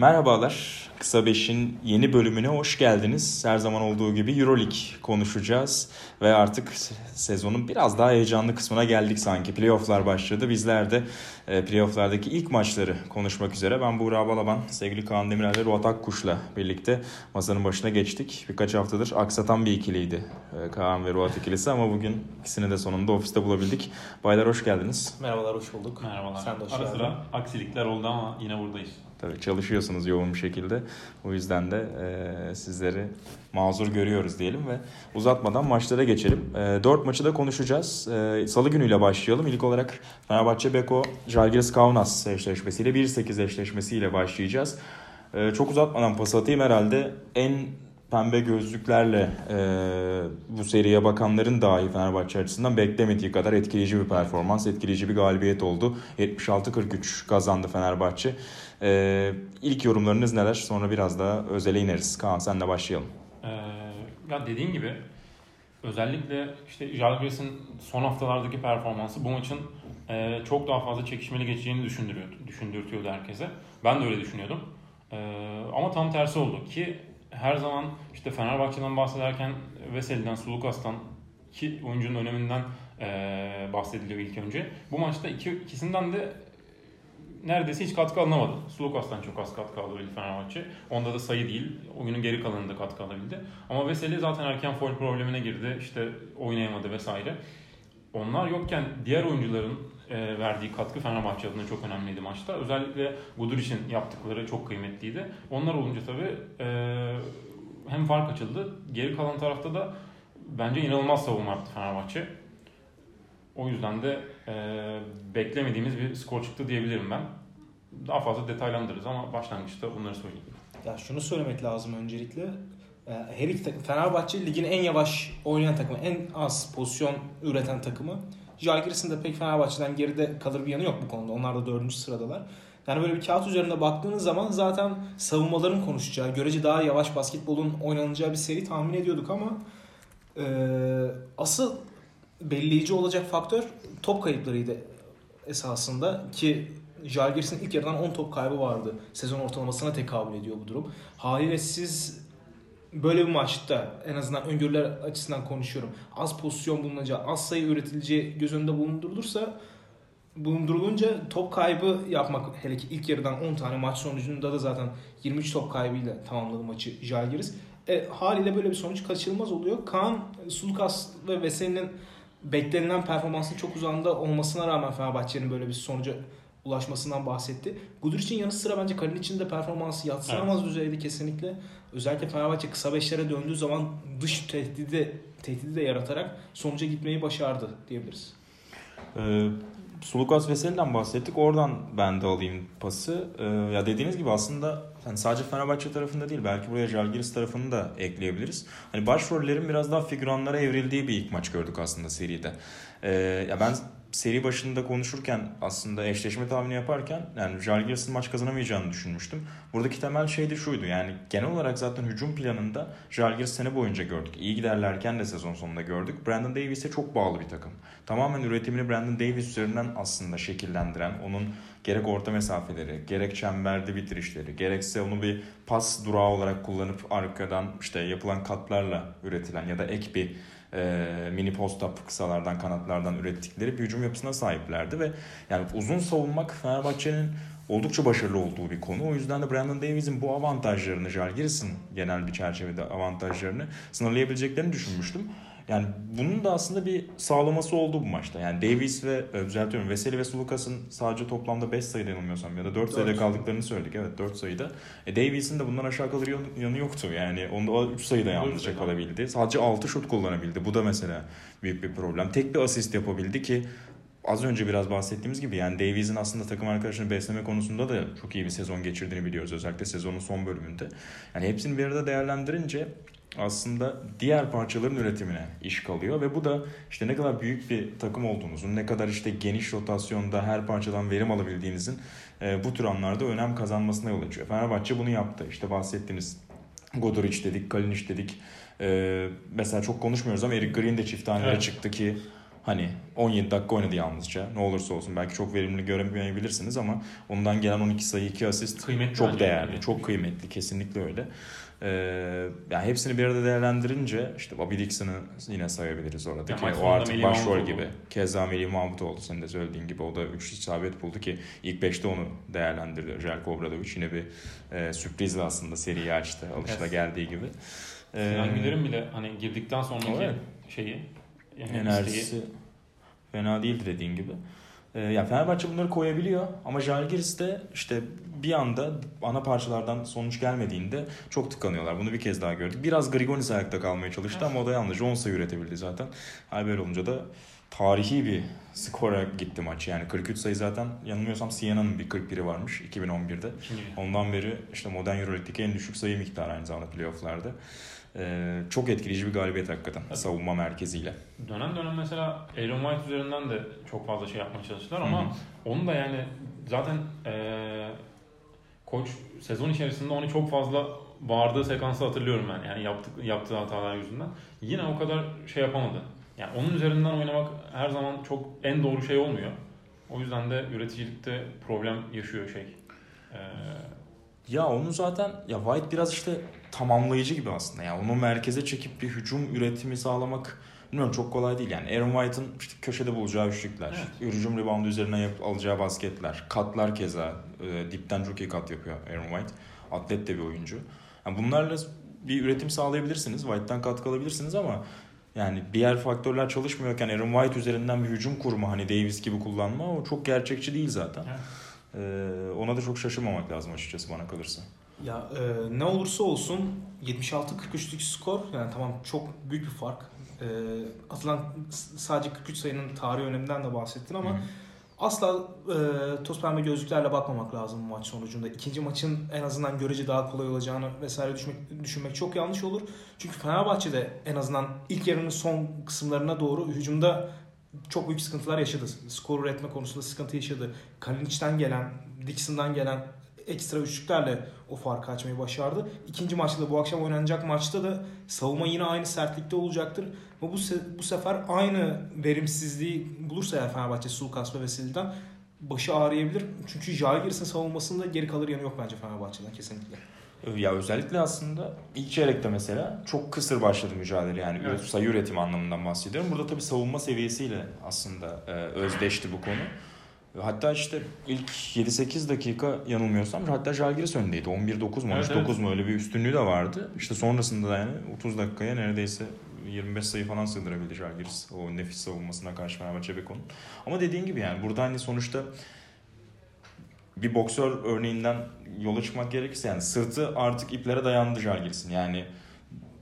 Merhabalar. Kısa Beş'in yeni bölümüne hoş geldiniz. Her zaman olduğu gibi Euroleague konuşacağız. Ve artık sezonun biraz daha heyecanlı kısmına geldik sanki. Playoff'lar başladı. Bizler de e, playoff'lardaki ilk maçları konuşmak üzere. Ben Buğra Balaban, sevgili Kaan Demirel ve Ruat Akkuş'la birlikte masanın başına geçtik. Birkaç haftadır aksatan bir ikiliydi e, Kaan ve Ruat ikilisi ama bugün ikisini de sonunda ofiste bulabildik. Baylar hoş geldiniz. Merhabalar, hoş bulduk. Merhabalar. Sen de hoş Ara geldin. sıra aksilikler oldu ama yine buradayız. Tabii çalışıyorsunuz yoğun bir şekilde. O yüzden de e, sizleri mazur görüyoruz diyelim ve uzatmadan maçlara geçelim. E, dört maçı da konuşacağız. E, Salı günüyle başlayalım. İlk olarak Fenerbahçe Beko Jalgiris Kaunas eşleşmesiyle 1-8 eşleşmesiyle başlayacağız. E, çok uzatmadan pas atayım herhalde en pembe gözlüklerle e, bu seriye bakanların dahi Fenerbahçe açısından beklemediği kadar etkileyici bir performans, etkileyici bir galibiyet oldu. 76-43 kazandı Fenerbahçe. E, ilk yorumlarınız neler? Sonra biraz daha özele ineriz. Kaan senle başlayalım. Ee, ya dediğin gibi özellikle işte Jalgiris'in son haftalardaki performansı bu maçın e, çok daha fazla çekişmeli geçeceğini düşündürüyordu, düşündürtüyordu herkese. Ben de öyle düşünüyordum. Ee, ama tam tersi oldu ki her zaman işte Fenerbahçe'den bahsederken Veseli'den, Sulukas'tan iki oyuncunun öneminden e, bahsediliyor ilk önce. Bu maçta iki, ikisinden de neredeyse hiç katkı alınamadı. Sulukas'tan çok az katkı alabildi Fenerbahçe. Onda da sayı değil. Oyunun geri kalanında katkı alabildi. Ama Veseli zaten erken foul problemine girdi. İşte oynayamadı vesaire. Onlar yokken diğer oyuncuların e, verdiği katkı Fenerbahçe adına çok önemliydi maçta. Özellikle Guduric'in yaptıkları çok kıymetliydi. Onlar olunca tabii e, hem fark açıldı. Geri kalan tarafta da bence inanılmaz savunma yaptı Fenerbahçe. O yüzden de e, beklemediğimiz bir skor çıktı diyebilirim ben. Daha fazla detaylandırırız ama başlangıçta bunları söyleyeyim. Ya şunu söylemek lazım öncelikle. Ee, Her iki takım, Fenerbahçe ligin en yavaş oynayan takımı, en az pozisyon üreten takımı. Jalgiris'in de pek Fenerbahçe'den geride kalır bir yanı yok bu konuda. Onlar da dördüncü sıradalar. Yani böyle bir kağıt üzerinde baktığınız zaman zaten savunmaların konuşacağı, görece daha yavaş basketbolun oynanacağı bir seri tahmin ediyorduk ama e, asıl belirleyici olacak faktör top kayıplarıydı esasında ki Jalgiris'in ilk yarıdan 10 top kaybı vardı. Sezon ortalamasına tekabül ediyor bu durum. Haliyle siz böyle bir maçta en azından öngörüler açısından konuşuyorum. Az pozisyon bulunacağı, az sayı üretileceği göz önünde bulundurulursa bulundurulunca top kaybı yapmak hele ki ilk yarıdan 10 tane maç sonucunda da zaten 23 top kaybıyla tamamladı maçı Jalgiris. E, haliyle böyle bir sonuç kaçınılmaz oluyor. Kaan, Sulukas ve Veseli'nin beklenilen performansın çok uzağında olmasına rağmen Fenerbahçe'nin böyle bir sonuca ulaşmasından bahsetti. Guduric'in yanı sıra bence Kalinic'in de performansı yatsınamaz düzeyde kesinlikle. Özellikle Fenerbahçe kısa beşlere döndüğü zaman dış tehdidi, tehdidi de yaratarak sonuca gitmeyi başardı diyebiliriz. Ee, Sulukas Veseli'den bahsettik. Oradan ben de alayım pası. Ee, ya dediğiniz gibi aslında hani sadece Fenerbahçe tarafında değil belki buraya Jalgiris tarafını da ekleyebiliriz. Hani başrollerin biraz daha figüranlara evrildiği bir ilk maç gördük aslında seride. Ee, ya ben seri başında konuşurken aslında eşleşme tahmini yaparken yani Jalgiris'in maç kazanamayacağını düşünmüştüm. Buradaki temel şey de şuydu yani genel olarak zaten hücum planında Jalgiris sene boyunca gördük. İyi giderlerken de sezon sonunda gördük. Brandon Davis'e çok bağlı bir takım. Tamamen üretimini Brandon Davis üzerinden aslında şekillendiren, onun gerek orta mesafeleri, gerek çemberde bitirişleri, gerekse onu bir pas durağı olarak kullanıp arkadan işte yapılan katlarla üretilen ya da ek bir e, mini post-up kısalardan kanatlardan ürettikleri bir hücum yapısına sahiplerdi ve yani uzun savunmak Fenerbahçe'nin oldukça başarılı olduğu bir konu. O yüzden de Brandon Davies'in bu avantajlarını, Jalgiris'in genel bir çerçevede avantajlarını sınırlayabileceklerini düşünmüştüm. Yani bunun da aslında bir sağlaması oldu bu maçta. Yani Davies ve e, düzeltiyorum Veseli ve Sulukas'ın sadece toplamda 5 sayıda yanılmıyorsam ya da 4 sayıda Dört. kaldıklarını söyledik. Evet 4 sayıda. E, Davies'in de bundan aşağı kalır yan- yanı yoktu. Yani onda 3 sayıda yalnızca sayıda. kalabildi. Sadece 6 şut kullanabildi. Bu da mesela büyük bir problem. Tek bir asist yapabildi ki az önce biraz bahsettiğimiz gibi yani Davies'in aslında takım arkadaşını besleme konusunda da çok iyi bir sezon geçirdiğini biliyoruz. Özellikle sezonun son bölümünde. Yani hepsini bir arada değerlendirince aslında diğer parçaların üretimine iş kalıyor ve bu da işte ne kadar büyük bir takım olduğunuzun, ne kadar işte geniş rotasyonda her parçadan verim alabildiğinizin e, bu tür anlarda önem kazanmasına yol açıyor. Fenerbahçe bunu yaptı. İşte bahsettiğiniz Godoric dedik, Kalinic dedik. E, mesela çok konuşmuyoruz ama Eric Green de çift tanelere Evet. çıktı ki Hani 17 dakika oynadı yalnızca. Ne olursa olsun belki çok verimli göremeyebilirsiniz ama ondan gelen 12 sayı 2 asist Kıymetli çok değerli. yani. Çok kıymetli. Kesinlikle öyle. Ee, yani hepsini bir arada değerlendirince işte Bobby Dixon'ı yine sayabiliriz oradaki. Ya o artık Melih başrol Mahmutoğlu. gibi. Keza Melih Mahmutoğlu senin de söylediğin gibi. O da 3 isabet buldu ki ilk 5'te onu değerlendirdi. Jelko Obradovic yine bir e, sürprizle aslında seriyi açtı. Alışla Evet. geldiği gibi. Ee, Sinan Güler'in bile hani girdikten sonraki Evet. şeyi yani isteği- enerjisi fena değildi dediğin gibi. Ee, ya Fenerbahçe bunları koyabiliyor ama Žalgiris'te işte bir anda ana parçalardan sonuç gelmediğinde çok tıkanıyorlar. Bunu bir kez daha gördük. Biraz Grigonis ayakta kalmaya çalıştı ama o da yalnızca 10 sayı üretebildi zaten. Hal böyle olunca da tarihi bir skora gitti maç. Yani 43 sayı zaten yanılmıyorsam Siena'nın bir 41'i varmış 2011'de. İkinci. Ondan beri işte modern Euroleague'deki en düşük sayı miktarı aynı zamanda playofflarda. Ee, çok etkileyici bir galibiyet hakikaten Evet. savunma merkeziyle. Dönem dönem mesela Aaron White üzerinden de çok fazla şey yapmaya çalıştılar ama onu da yani zaten eee koç sezon içerisinde onu çok fazla bağırdığı sekansı hatırlıyorum ben. Yani yaptık, yaptığı hatalar yüzünden. Yine o kadar şey yapamadı. Yani onun üzerinden oynamak her zaman çok en doğru şey olmuyor. O yüzden de üreticilikte problem yaşıyor şey. Eee Ya onu zaten ya White biraz işte tamamlayıcı gibi aslında. Yani onu merkeze çekip bir hücum üretimi sağlamak bilmiyorum çok kolay değil. Yani Aaron White'ın işte köşede bulacağı üçlükler, Evet. hücum reboundu üzerine yap, alacağı basketler, katlar keza e, dipten çok iyi kat yapıyor Aaron White. Atlet de bir oyuncu. Yani bunlarla bir üretim sağlayabilirsiniz. White'tan katkı alabilirsiniz ama yani diğer faktörler çalışmıyorken Aaron White üzerinden bir hücum kurma hani Davis gibi kullanma o çok gerçekçi değil zaten. Evet. Ee, ona da çok şaşırmamak lazım açıkçası bana kalırsa. Ya e, ne olursa olsun 76-43'lük skor yani tamam çok büyük bir fark. E, atılan sadece 43 sayının tarihi öneminden de bahsettin ama Hı. asla e, toz pembe gözlüklerle bakmamak lazım bu maç sonucunda. İkinci maçın en azından görece daha kolay olacağını vesaire düşünmek, düşünmek çok yanlış olur. Çünkü Fenerbahçe'de en azından ilk yarının son kısımlarına doğru hücumda çok büyük sıkıntılar yaşadı. Skor üretme konusunda sıkıntı yaşadı. Kalinic'ten gelen, Dixon'dan gelen ekstra üçlüklerle o farkı açmayı başardı. İkinci maçta da bu akşam oynanacak maçta da savunma yine aynı sertlikte olacaktır. Ama bu, se- bu sefer aynı verimsizliği bulursa eğer Fenerbahçe Sulukas ve Veseli'den başı ağrıyabilir. Çünkü Jalgiris'in savunmasında geri kalır yanı yok bence Fenerbahçe'den kesinlikle. Ya özellikle aslında ilk çeyrekte mesela çok kısır başladı mücadele yani Evet. sayı üretimi anlamından bahsediyorum. Burada tabii savunma seviyesiyle aslında e, özdeşti bu konu. Hatta işte ilk 7-8 dakika yanılmıyorsam hatta Žalgiris öndeydi. 11-9 mu Evet, 13-9 evet. mu öyle bir üstünlüğü de vardı. İşte sonrasında da yani 30 dakikaya neredeyse 25 sayı falan sığdırabildi Žalgiris. O nefis savunmasına karşı Fenerbahçe Beko'nun. Ama dediğin gibi yani burada hani sonuçta bir boksör örneğinden yola çıkmak gerekirse yani sırtı artık iplere dayandı Žalgiris'in. Yani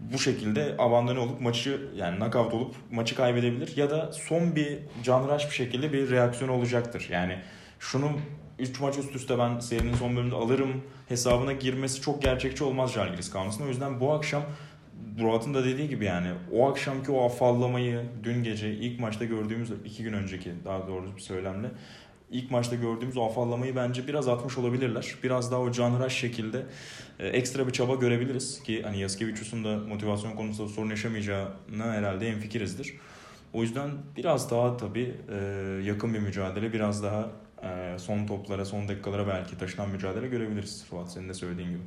bu şekilde abandone olup maçı yani knockout olup maçı kaybedebilir ya da son bir canraş bir şekilde bir reaksiyon olacaktır. Yani şunu 3 maç üst üste ben serinin son bölümünde alırım hesabına girmesi çok gerçekçi olmaz Žalgiris kanusunda. O yüzden bu akşam Murat'ın da dediği gibi yani o akşamki o afallamayı dün gece ilk maçta gördüğümüz iki gün önceki daha doğru bir söylemle ilk maçta gördüğümüz o afallamayı bence biraz atmış olabilirler. Biraz daha o canhıraş şekilde e, ekstra bir çaba görebiliriz ki hani Yaskevicius'un da motivasyon konusunda sorun yaşamayacağına herhalde enfikirizdir. O yüzden biraz daha tabii e, yakın bir mücadele, biraz daha e, son toplara, son dakikalara belki taşınan mücadele görebiliriz. Fuat senin de söylediğin gibi.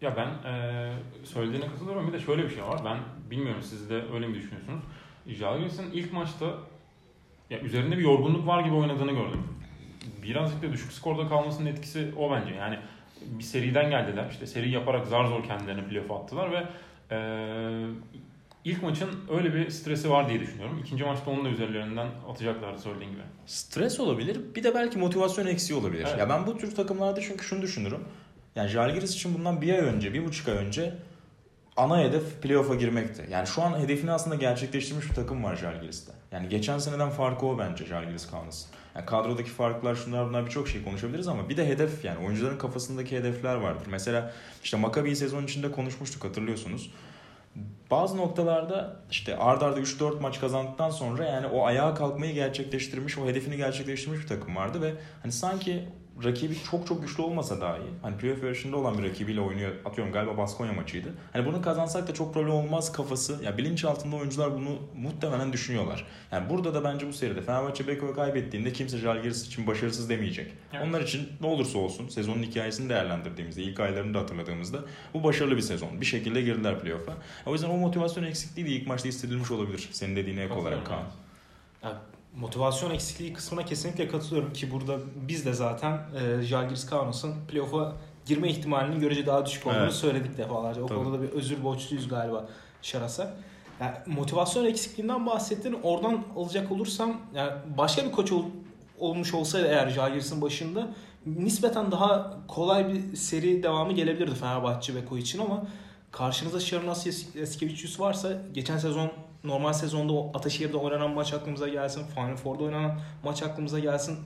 Ya ben eee söylediğine katılıyorum. Bir de şöyle bir şey var. Ben bilmiyorum siz de öyle mi düşünüyorsunuz? Jalgiris'in ilk maçta ya üzerinde bir yorgunluk var gibi oynadığını gördüm. Birazcık da düşük skorda kalmasının etkisi o bence. Yani bir seriden geldiler. İşte seri yaparak zar zor kendilerini playoff'a attılar ve eee ilk maçın öyle bir stresi var diye düşünüyorum. İkinci maçta onu da üzerlerinden atacaklardı söylediğin gibi. Stres olabilir. Bir de belki motivasyon eksiği olabilir. Evet. Ya ben bu tür takımlarda çünkü şunu düşünürüm. Yani Žalgiris için bundan bir ay önce, bir buçuk ay önce ana hedef playoff'a girmekti. Yani şu an hedefini aslında gerçekleştirmiş bir takım var Žalgiris'te. Yani geçen seneden farkı o bence Žalgiris Kaunas. Yani kadrodaki farklar şunlar bunlar birçok şey konuşabiliriz ama bir de hedef yani oyuncuların kafasındaki hedefler vardır. Mesela işte Maccabi'yi sezon içinde konuşmuştuk hatırlıyorsunuz. Bazı noktalarda işte ard arda 3-4 maç kazandıktan sonra yani o ayağa kalkmayı gerçekleştirmiş, o hedefini gerçekleştirmiş bir takım vardı ve hani sanki rakibi çok çok güçlü olmasa dahi hani playoff yarışında olan bir rakibiyle oynuyor. Atıyorum galiba Baskonya maçıydı. Hani bunu kazansak da çok problem olmaz kafası. Ya bilinç altında oyuncular bunu muhtemelen düşünüyorlar. Yani burada da bence bu seride Fenerbahçe Beko'yu kaybettiğinde kimse Jalgiris için başarısız demeyecek. Evet. Onlar için ne olursa olsun sezonun hikayesini değerlendirdiğimizde, ilk aylarını da hatırladığımızda bu başarılı bir sezon. Bir şekilde girdiler playoff'a. O yüzden o motivasyon eksikliği de ilk maçta hissedilmiş olabilir. Senin dediğine ek olarak Kaan. Yani motivasyon eksikliği kısmına kesinlikle katılıyorum ki burada biz de zaten e, Jalgiris Kaunos'un playoff'a girme ihtimalinin görece daha düşük olduğunu Evet. söyledik defalarca. O Tabii. konuda da bir özür borçluyuz galiba Şaras'a. Yani motivasyon eksikliğinden bahsettin. Oradan alacak olursam yani başka bir koç ol- olmuş olsaydı eğer Jalgiris'in başında nispeten daha kolay bir seri devamı gelebilirdi Fenerbahçe Beko için ama karşınızda Şarnas Eskevicius varsa geçen sezon normal sezonda o Ataşehir'de oynanan maç aklımıza gelsin. Final Four'da oynanan maç aklımıza gelsin.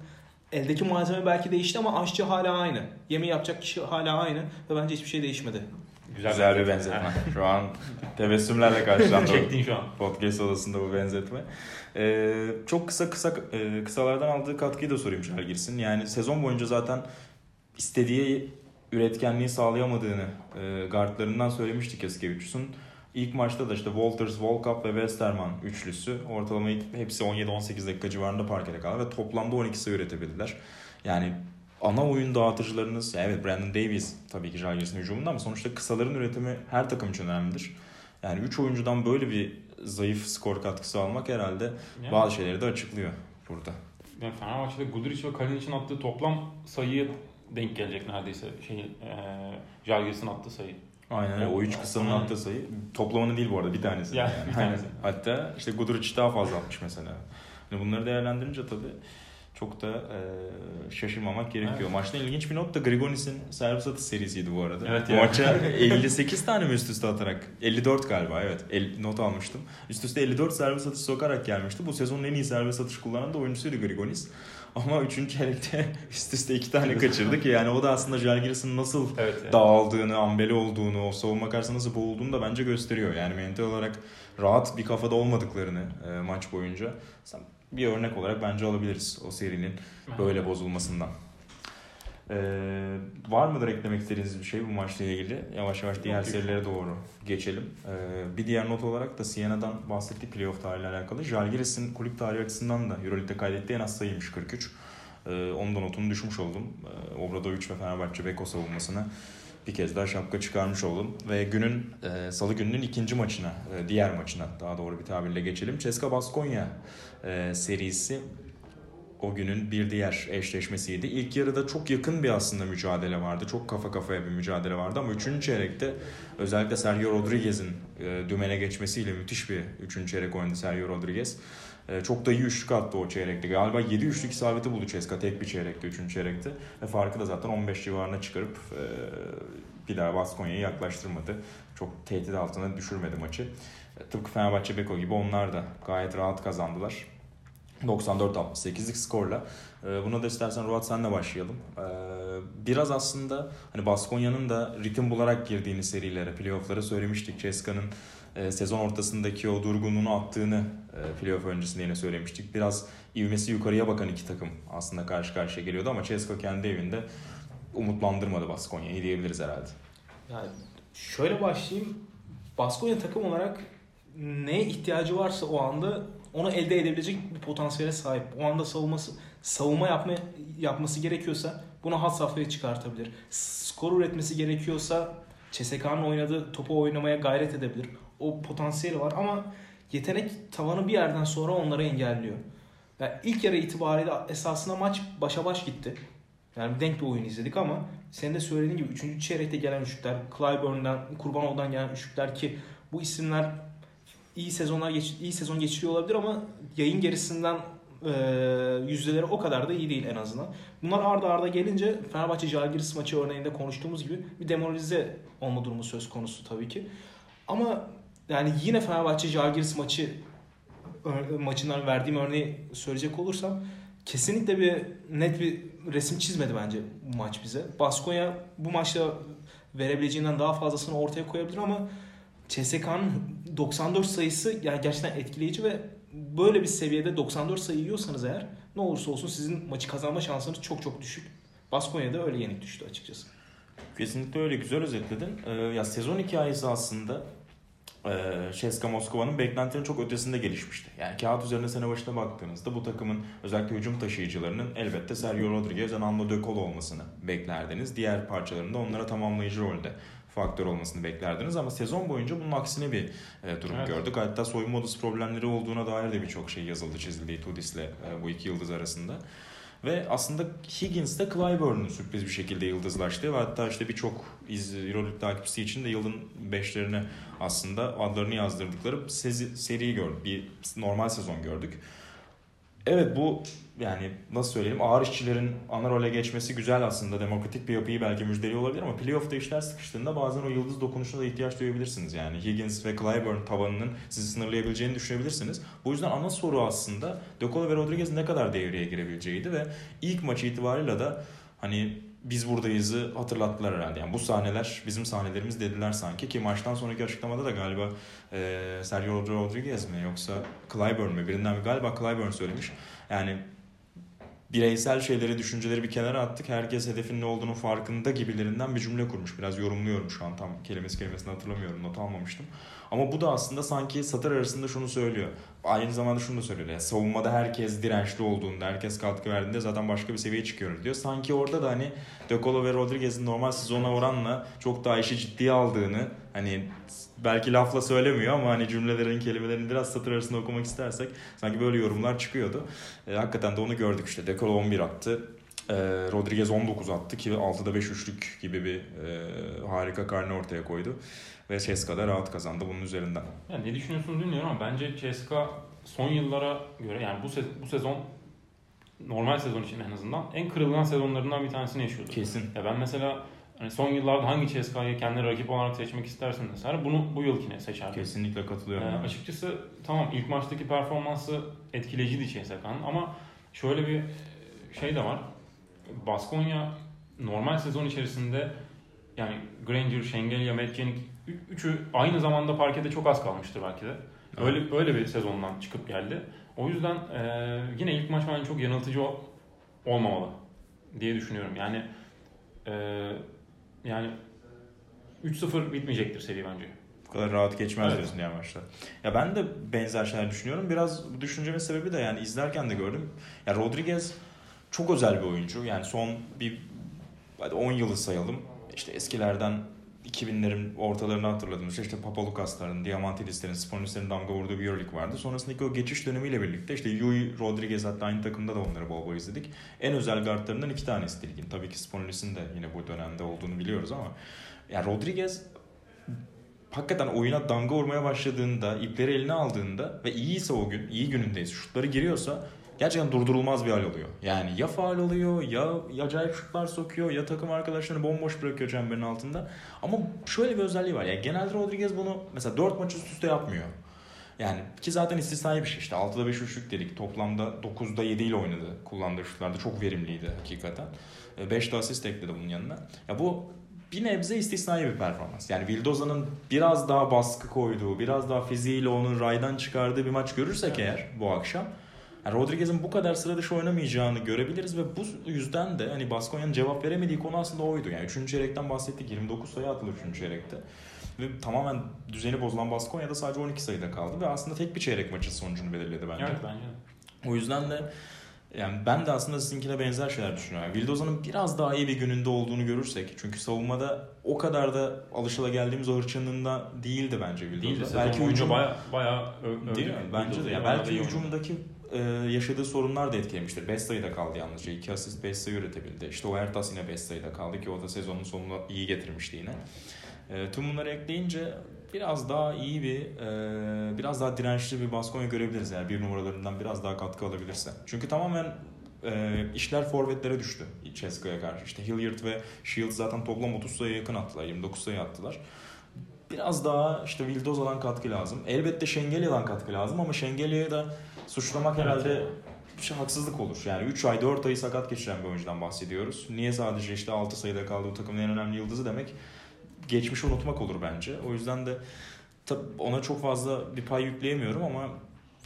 Eldeki malzeme belki değişti ama aşçı hala aynı. Yemeği yapacak kişi hala aynı ve bence hiçbir şey değişmedi. Güzel, bir benzetme. Şu an tebessümlerle karşılandı. Çektin şu an. Podcast odasında bu benzetme. Ee, çok kısa kısa e, kısalardan aldığı katkıyı da sorayım Žalgiris'in. Yani sezon boyunca zaten istediği üretkenliği sağlayamadığını e, guardlarından söylemiştik Eskevicius'un. İlk maçta da işte Walters, Volkap ve Westerman üçlüsü ortalama hepsi 17-18 dakika civarında parkede kaldı ve toplamda 12 sayı üretebildiler. Yani ana oyun dağıtıcılarınız, ya evet Brandon Davies tabii ki Žalgiris'in hücumunda ama sonuçta kısaların üretimi her takım için önemlidir. Yani 3 oyuncudan böyle bir zayıf skor katkısı almak herhalde Yani, bazı şeyleri de açıklıyor burada. yani Fenerbahçe'de Guduric ve Kalinic'in attığı toplam sayıya denk gelecek neredeyse şey e, Jalgiris'in attığı sayı. Aynen öyle. O üç kısanın Aynen. attığı sayı. Toplamanı değil bu arada bir tanesi. Ya, yani. bir tanesi. Aynen. Hatta işte Guduric daha fazla atmış mesela. Yani bunları değerlendirince tabii çok da e, şaşırmamak gerekiyor. Evet. Maçta ilginç bir not da Grigonis'in servis atış serisiydi bu arada. Evet bu ya. maça 58 tane mi üst üste atarak? 54 galiba evet. El, not almıştım. Üst üste 54 servis atış sokarak gelmişti. Bu sezonun en iyi servis atış kullanan da oyuncusuydu Grigonis. Ama 3. çeyrekte üst üste 2 tane kaçırdı ki yani o da aslında Jalgiris'in nasıl Evet. yani. dağıldığını, ambeli olduğunu, o savunma karşısında nasıl boğulduğunu da bence gösteriyor. Yani mental olarak rahat bir kafada olmadıklarını e, maç boyunca bir örnek olarak bence alabiliriz o serinin böyle bozulmasından. Ee, var mıdır eklemek istediğiniz bir şey bu maçla ilgili? Yavaş yavaş diğer Yok, serilere doğru geçelim. Ee, bir diğer not olarak da Siena'dan bahsettik playoff tarihiyle alakalı. Jalgiris'in kulüp tarihi açısından da Euroleague'de kaydettiği en az sayıymış 43. Ee, onun da notunu düşmüş oldum. Ee, Obradovic ve Fenerbahçe Beko savunmasına bir kez daha şapka çıkarmış oldum. Ve günün e, salı gününün ikinci maçına, e, diğer maçına daha doğru bir tabirle geçelim. Ceska Baskonya e, serisi o günün bir diğer eşleşmesiydi. İlk yarıda çok yakın bir aslında mücadele vardı. Çok kafa kafaya bir mücadele vardı ama 3. çeyrekte özellikle Sergio Rodriguez'in e, dümene geçmesiyle müthiş bir 3. çeyrek oynadı Sergio Rodriguez. E, çok da iyi üçlük attı o çeyrekte. Galiba 7 üçlük isabeti buldu Ceska tek bir çeyrekte, 3. çeyrekte. Ve farkı da zaten 15 civarına çıkarıp e, bir daha Baskonya'yı yaklaştırmadı. Çok tehdit altına düşürmedi maçı. E, tıpkı Fenerbahçe Beko gibi onlar da gayet rahat kazandılar. 94-68'lik skorla. Ee, Buna da istersen Ruat senle başlayalım. Ee, Biraz aslında hani Baskonya'nın da ritim bularak girdiğini serilere, playoff'lara söylemiştik. Ceska'nın e, sezon ortasındaki o durgunluğunu attığını e, playoff öncesinde yine söylemiştik. Biraz ivmesi yukarıya bakan iki takım aslında karşı karşıya geliyordu ama Ceska kendi evinde umutlandırmadı Baskonya'yı diyebiliriz herhalde. Yani şöyle başlayayım. Baskonya takım olarak neye ihtiyacı varsa o anda onu elde edebilecek bir potansiyele sahip. O anda savunması savunma yapma yapması gerekiyorsa bunu hat safhaya çıkartabilir. Skor üretmesi gerekiyorsa CSK'nın oynadığı topu oynamaya gayret edebilir. O potansiyeli var ama yetenek tavanı bir yerden sonra onları engelliyor. Yani ilk yarı itibariyle esasında maç başa baş gitti. Yani denk bir oyun izledik ama senin de söylediğin gibi 3. çeyrekte gelen üçlükler, Clyburn'dan, Kurbanoğlu'dan gelen üçlükler ki bu isimler iyi sezonlar geç, iyi sezon geçiriyor olabilir ama yayın gerisinden e, yüzdeleri o kadar da iyi değil en azından. Bunlar arda arda gelince Fenerbahçe Jalgiris maçı örneğinde konuştuğumuz gibi bir demoralize olma durumu söz konusu tabii ki. Ama yani yine Fenerbahçe Jalgiris maçı maçından verdiğim örneği söyleyecek olursam kesinlikle bir net bir resim çizmedi bence bu maç bize. Baskonya bu maçta verebileceğinden daha fazlasını ortaya koyabilir ama CSK'nın 94 sayısı yani gerçekten etkileyici ve böyle bir seviyede 94 sayı yiyorsanız eğer ne olursa olsun sizin maçı kazanma şansınız çok çok düşük. Baskonya'da öyle yenik düştü açıkçası. Kesinlikle öyle güzel özetledin. Ee, ya sezon hikayesi aslında e, CSKA Moskova'nın beklentilerin çok ötesinde gelişmişti. Yani kağıt üzerinde sene başına baktığınızda bu takımın özellikle hücum taşıyıcılarının elbette Sergio Rodriguez ve Nando De Colo olmasını beklerdiniz. Diğer parçalarında onlara tamamlayıcı rolde faktör olmasını beklerdiniz ama sezon boyunca bunun aksine bir e, durum Evet. gördük. Hatta soyunma odası problemleri olduğuna dair de birçok şey yazıldı çizildi Tudis'le e, bu iki yıldız arasında. Ve aslında Higgins de Clyburn'un sürpriz bir şekilde yıldızlaştığı ve hatta işte birçok Euroleague takipçisi için de yılın beşlerine aslında adlarını yazdırdıkları sezi, seriyi gördük. Bir normal sezon gördük. Evet bu yani nasıl söyleyelim ağır işçilerin ana role geçmesi güzel aslında. Demokratik bir yapıyı belki müjdeli olabilir ama playoff'ta işler sıkıştığında bazen o yıldız dokunuşuna da ihtiyaç duyabilirsiniz. Yani Higgins ve Clyburn tavanının sizi sınırlayabileceğini düşünebilirsiniz. Bu yüzden ana soru aslında De ve Rodriguez ne kadar devreye girebileceğiydi ve ilk maçı itibariyle de hani biz buradayız'ı hatırlattılar herhalde. Yani bu sahneler bizim sahnelerimiz dediler sanki ki maçtan sonraki açıklamada da galiba e, Sergio Rodriguez mi yoksa Clyburn mi birinden bir galiba Clyburn söylemiş. Yani bireysel şeyleri, düşünceleri bir kenara attık. Herkes hedefin ne olduğunu farkında gibilerinden bir cümle kurmuş. Biraz yorumluyorum şu an tam kelimesi kelimesini hatırlamıyorum. Not almamıştım. Ama bu da aslında sanki satır arasında şunu söylüyor. Aynı zamanda şunu da söylüyor. Yani savunmada herkes dirençli olduğunda, herkes katkı verdiğinde zaten başka bir seviyeye çıkıyoruz diyor. Sanki orada da hani De Colo ve Rodriguez'in normal sezona oranla çok daha işi ciddiye aldığını hani belki lafla söylemiyor ama hani cümlelerin, kelimelerin biraz satır arasında okumak istersek sanki böyle yorumlar çıkıyordu. E, hakikaten de onu gördük işte. De Colo 11 attı. E, Rodriguez 19 attı ki 6'da 5 üçlük gibi bir e, harika karne ortaya koydu. Ve Ceska'da rahat kazandı bunun üzerinden. Ya ne düşünüyorsun bilmiyorum ama bence CSKA son yıllara göre yani bu, se- bu sezon normal sezon için en azından en kırılgan sezonlarından bir tanesini yaşıyordu. Kesin. Ya ben mesela hani son yıllarda hangi CSKA'yı kendi rakip olarak seçmek istersin mesela bunu bu yılkine seçerdim. Kesinlikle katılıyorum. Ee, açıkçası tamam ilk maçtaki performansı etkileyiciydi CSK'nın ama şöyle bir şey de var. Baskonya normal sezon içerisinde yani Granger, Şengelya, Metkenik üçü aynı zamanda parkede çok az kalmıştır belki de. Öyle öyle bir sezondan çıkıp geldi. O yüzden e, yine ilk maç bence çok yanıltıcı olmamalı diye düşünüyorum. Yani e, yani 3-0 bitmeyecektir seri bence. Bu kadar rahat geçmez Evet. diyorsun diğer maçta. Ya ben de benzer şeyler düşünüyorum. Biraz bu düşüncemin sebebi de yani izlerken de gördüm. Ya Rodriguez çok özel bir oyuncu. Yani son bir hadi 10 yılı sayalım. İşte eskilerden 2000'lerin ortalarını hatırladığımız işte Papalukasların, Diamantidislerin, Sponislerin damga vurduğu bir Euroleague vardı. Sonrasındaki o geçiş dönemiyle birlikte işte Yui, Rodriguez hatta aynı takımda da onları bol bol izledik. En özel guardlarından iki tanesi ligin. Tabii ki Sponis'in de yine bu dönemde olduğunu biliyoruz ama yani Rodriguez hakikaten oyuna damga vurmaya başladığında, ipleri eline aldığında ve iyiyse o gün, iyi günündeyiz, şutları giriyorsa gerçekten durdurulmaz bir hal oluyor. Yani ya faal oluyor, ya acayip şutlar sokuyor, ya takım arkadaşlarını bomboş bırakıyor çemberin altında. Ama şöyle bir özelliği var. Yani genelde Rodriguez bunu mesela 4 maç üst üste yapmıyor. Yani ki zaten istisnai bir şey işte 6'da 5 üçlük dedik. Toplamda 9'da 7 ile oynadı. Kullandığı şutlarda çok verimliydi hakikaten. 5 de asist ekledi bunun yanına. Ya bu bir nebze istisnai bir performans. Yani Vildoza'nın biraz daha baskı koyduğu, biraz daha fiziğiyle onun raydan çıkardığı bir maç görürsek eğer bu akşam yani Rodriguez'in bu kadar sıra dışı oynamayacağını görebiliriz ve bu yüzden de hani Baskonya'nın cevap veremediği konu aslında oydu. Yani 3. çeyrekten bahsettik. 29 sayı atıldı 3. çeyrekte. Ve tamamen düzeni bozulan Baskonya'da sadece 12 sayıda kaldı ve aslında tek bir çeyrek maçın sonucunu belirledi bence. Evet bence de. O yüzden de yani ben de aslında sizinkine benzer şeyler düşünüyorum. Yani Vildoza'nın biraz daha iyi bir gününde olduğunu görürsek. Çünkü savunmada o kadar da alışılageldiğimiz o hırçınlığında değildi bence Vildoza. Değil de sezon belki hücum, baya baya ö- değil mi? Bence de. Yani Bayağı belki hücumdaki e, yaşadığı sorunlar da etkilemiştir. 5 sayıda kaldı yalnızca. 2 asist 5 sayı üretebildi. İşte o Ertas yine 5 sayıda kaldı ki o da sezonun sonunda iyi getirmişti yine. E, tüm bunları ekleyince biraz daha iyi bir, e, biraz daha dirençli bir Baskonya görebiliriz. Yani bir numaralarından biraz daha katkı alabilirse. Çünkü tamamen e, işler forvetlere düştü Ceska'ya karşı. İşte Hilliard ve Shields zaten toplam 30 sayıya yakın attılar. 29 sayı attılar. Biraz daha işte Vildoza'dan katkı lazım. Elbette Şengelya'dan katkı lazım ama Şengelya'yı da suçlamak herhalde bir şey haksızlık olur. Yani 3 ay 4 ayı sakat geçiren bir oyuncudan bahsediyoruz. Niye sadece işte 6 sayıda kaldı bu takımın en önemli yıldızı demek geçmişi unutmak olur bence. O yüzden de ona çok fazla bir pay yükleyemiyorum ama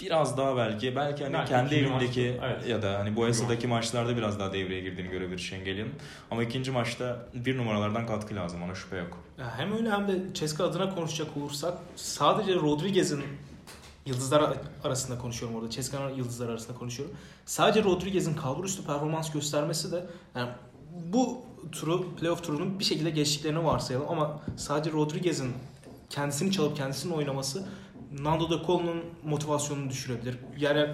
biraz daha belki belki hani Belki kendi evindeki maçta, evet. ya da hani bu Esa'daki maçlarda biraz daha devreye girdiğini görebilir Şengelya'nın. Ama ikinci maçta bir numaralardan katkı lazım ona şüphe yok. Ya hem öyle hem de Ceska adına konuşacak olursak sadece Rodriguez'in yıldızlar arasında konuşuyorum orada. Ceska'nın yıldızlar arasında konuşuyorum. Sadece Rodriguez'in kalbur üstü performans göstermesi de yani bu turu, playoff turunun bir şekilde geçtiklerini varsayalım ama sadece Rodriguez'in kendisini çalıp kendisinin oynaması Nando De Colo'nun motivasyonunu düşürebilir. Yani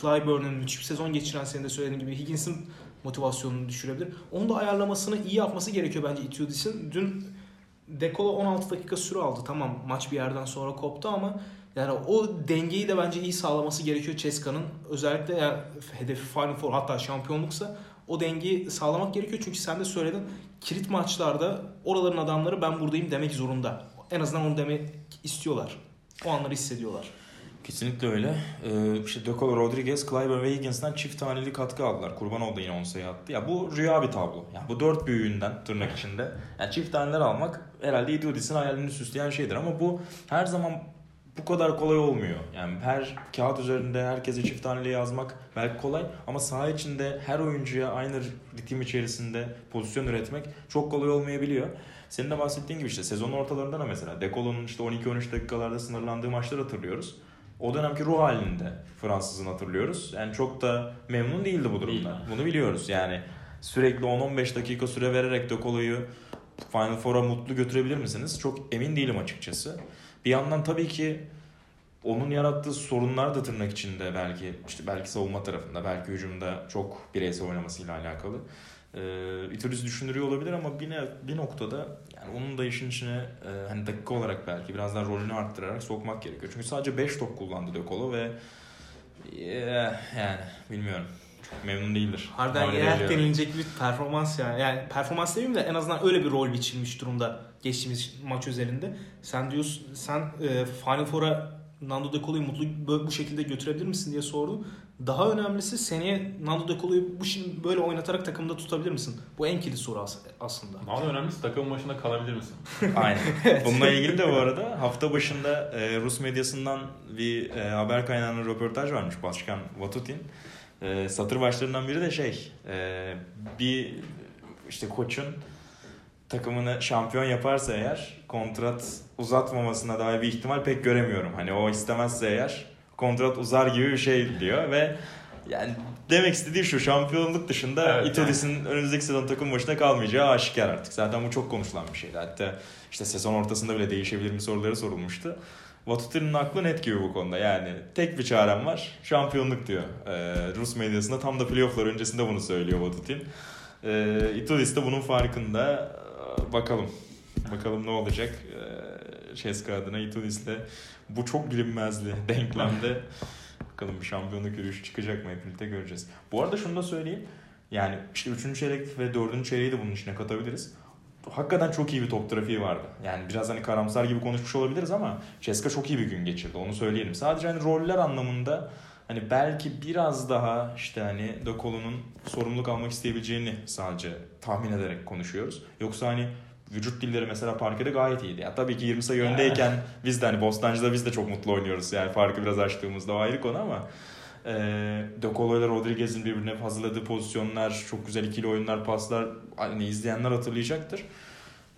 Clyburn'un müthiş bir sezon geçiren senin de söylediğin gibi Higgins'in motivasyonunu düşürebilir. Onu da ayarlamasını iyi yapması gerekiyor bence Itiudis'in. Dün Dekolo 16 dakika süre aldı. Tamam maç bir yerden sonra koptu ama yani o dengeyi de bence iyi sağlaması gerekiyor Ceska'nın. Özellikle yani hedefi Final Four hatta şampiyonluksa o dengeyi sağlamak gerekiyor. Çünkü sen de söyledin kilit maçlarda oraların adamları ben buradayım demek zorunda. En azından onu demek istiyorlar. O anları hissediyorlar. Kesinlikle öyle. Ee, işte De Rodriguez, Clyburn ve Higgins'ten çift taneli katkı aldılar. Kurban da yine 10 sayı attı. Ya bu rüya bir tablo. Ya bu dört büyüğünden tırnak içinde. Yani çift taneler almak herhalde Idiodis'in hayalini süsleyen şeydir ama bu her zaman bu kadar kolay olmuyor. Yani her kağıt üzerinde herkese çift taneli yazmak belki kolay ama saha içinde her oyuncuya aynı ritim içerisinde pozisyon üretmek çok kolay olmayabiliyor. Senin de bahsettiğin gibi işte sezonun ortalarında da mesela Dekolo'nun işte 12-13 dakikalarda sınırlandığı maçlar hatırlıyoruz. O dönemki ruh halinde Fransız'ın hatırlıyoruz. Yani çok da memnun değildi bu durumda. Bunu biliyoruz. Yani sürekli 10-15 dakika süre vererek Dekolo'yu Final Four'a mutlu götürebilir misiniz? Çok emin değilim açıkçası. Bir yandan tabii ki onun yarattığı sorunlar da tırnak içinde belki işte belki savunma tarafında belki hücumda çok bireysel oynamasıyla alakalı. Ee, Itudis düşündürüyor olabilir ama bir, ne- bir noktada yani onun da işin içine e, hani dakika olarak belki biraz daha rolünü arttırarak sokmak gerekiyor. Çünkü sadece 5 top kullandı De Colo ve eh, yani bilmiyorum. Çok memnun değildir. Harbiden Tahmin yer ediyorum. denilecek bir performans yani. Yani performans demeyeyim de en azından öyle bir rol biçilmiş durumda geçtiğimiz maç üzerinde. Sen diyorsun sen e, Final Four'a Nando De Colo'yu mutlu bu, şekilde götürebilir misin diye sordum. Daha önemlisi seneye Nando De Colo'yu bu şimdi böyle oynatarak takımda tutabilir misin? Bu en kilit soru as- aslında. Daha da önemlisi takımın başında kalabilir misin? Aynen. Bununla ilgili de bu arada hafta başında e, Rus medyasından bir e, haber kaynağının röportaj varmış Başkan Vatutin. E, satır başlarından biri de şey e, bir işte koçun takımını şampiyon yaparsa eğer kontrat uzatmamasına dair bir ihtimal pek göremiyorum. Hani o istemezse eğer kontrat uzar gibi bir şey diyor ve yani demek istediği şu şampiyonluk dışında Evet, Itudis'in önümüzdeki sezon takım başında kalmayacağı aşikar artık. Zaten bu çok konuşulan bir şeydi. Hatta işte sezon ortasında bile değişebilir mi soruları sorulmuştu. Vatutin'in aklı net gibi bu konuda. Yani tek bir çarem var. Şampiyonluk diyor. Ee, Rus medyasında tam da playofflar öncesinde bunu söylüyor Vatutin. Ee, Itudis de bunun farkında. Bakalım. Bakalım ne olacak. Ee, Ceska adına Itudis'le bu çok bilinmezli denklemde bakalım bir şampiyonluk yürüyüşü çıkacak mı hep birlikte göreceğiz. Bu arada şunu da söyleyeyim. Yani işte 3. çeyrek ve 4. çeyreği de bunun içine katabiliriz. Hakikaten çok iyi bir top trafiği vardı. Yani biraz hani karamsar gibi konuşmuş olabiliriz ama Ceska çok iyi bir gün geçirdi. Onu söyleyelim. Sadece hani roller anlamında hani belki biraz daha işte hani De Colo'nun sorumluluk almak isteyebileceğini sadece tahmin ederek konuşuyoruz. Yoksa hani vücut dilleri mesela parkede gayet iyiydi. Ya tabii ki 20 sayı öndeyken biz de hani Bostancı'da biz de çok mutlu oynuyoruz. Yani farkı biraz açtığımızda o ayrı konu ama e, De Colo ile Rodriguez'in birbirine hazırladığı pozisyonlar, çok güzel ikili oyunlar, paslar hani izleyenler hatırlayacaktır.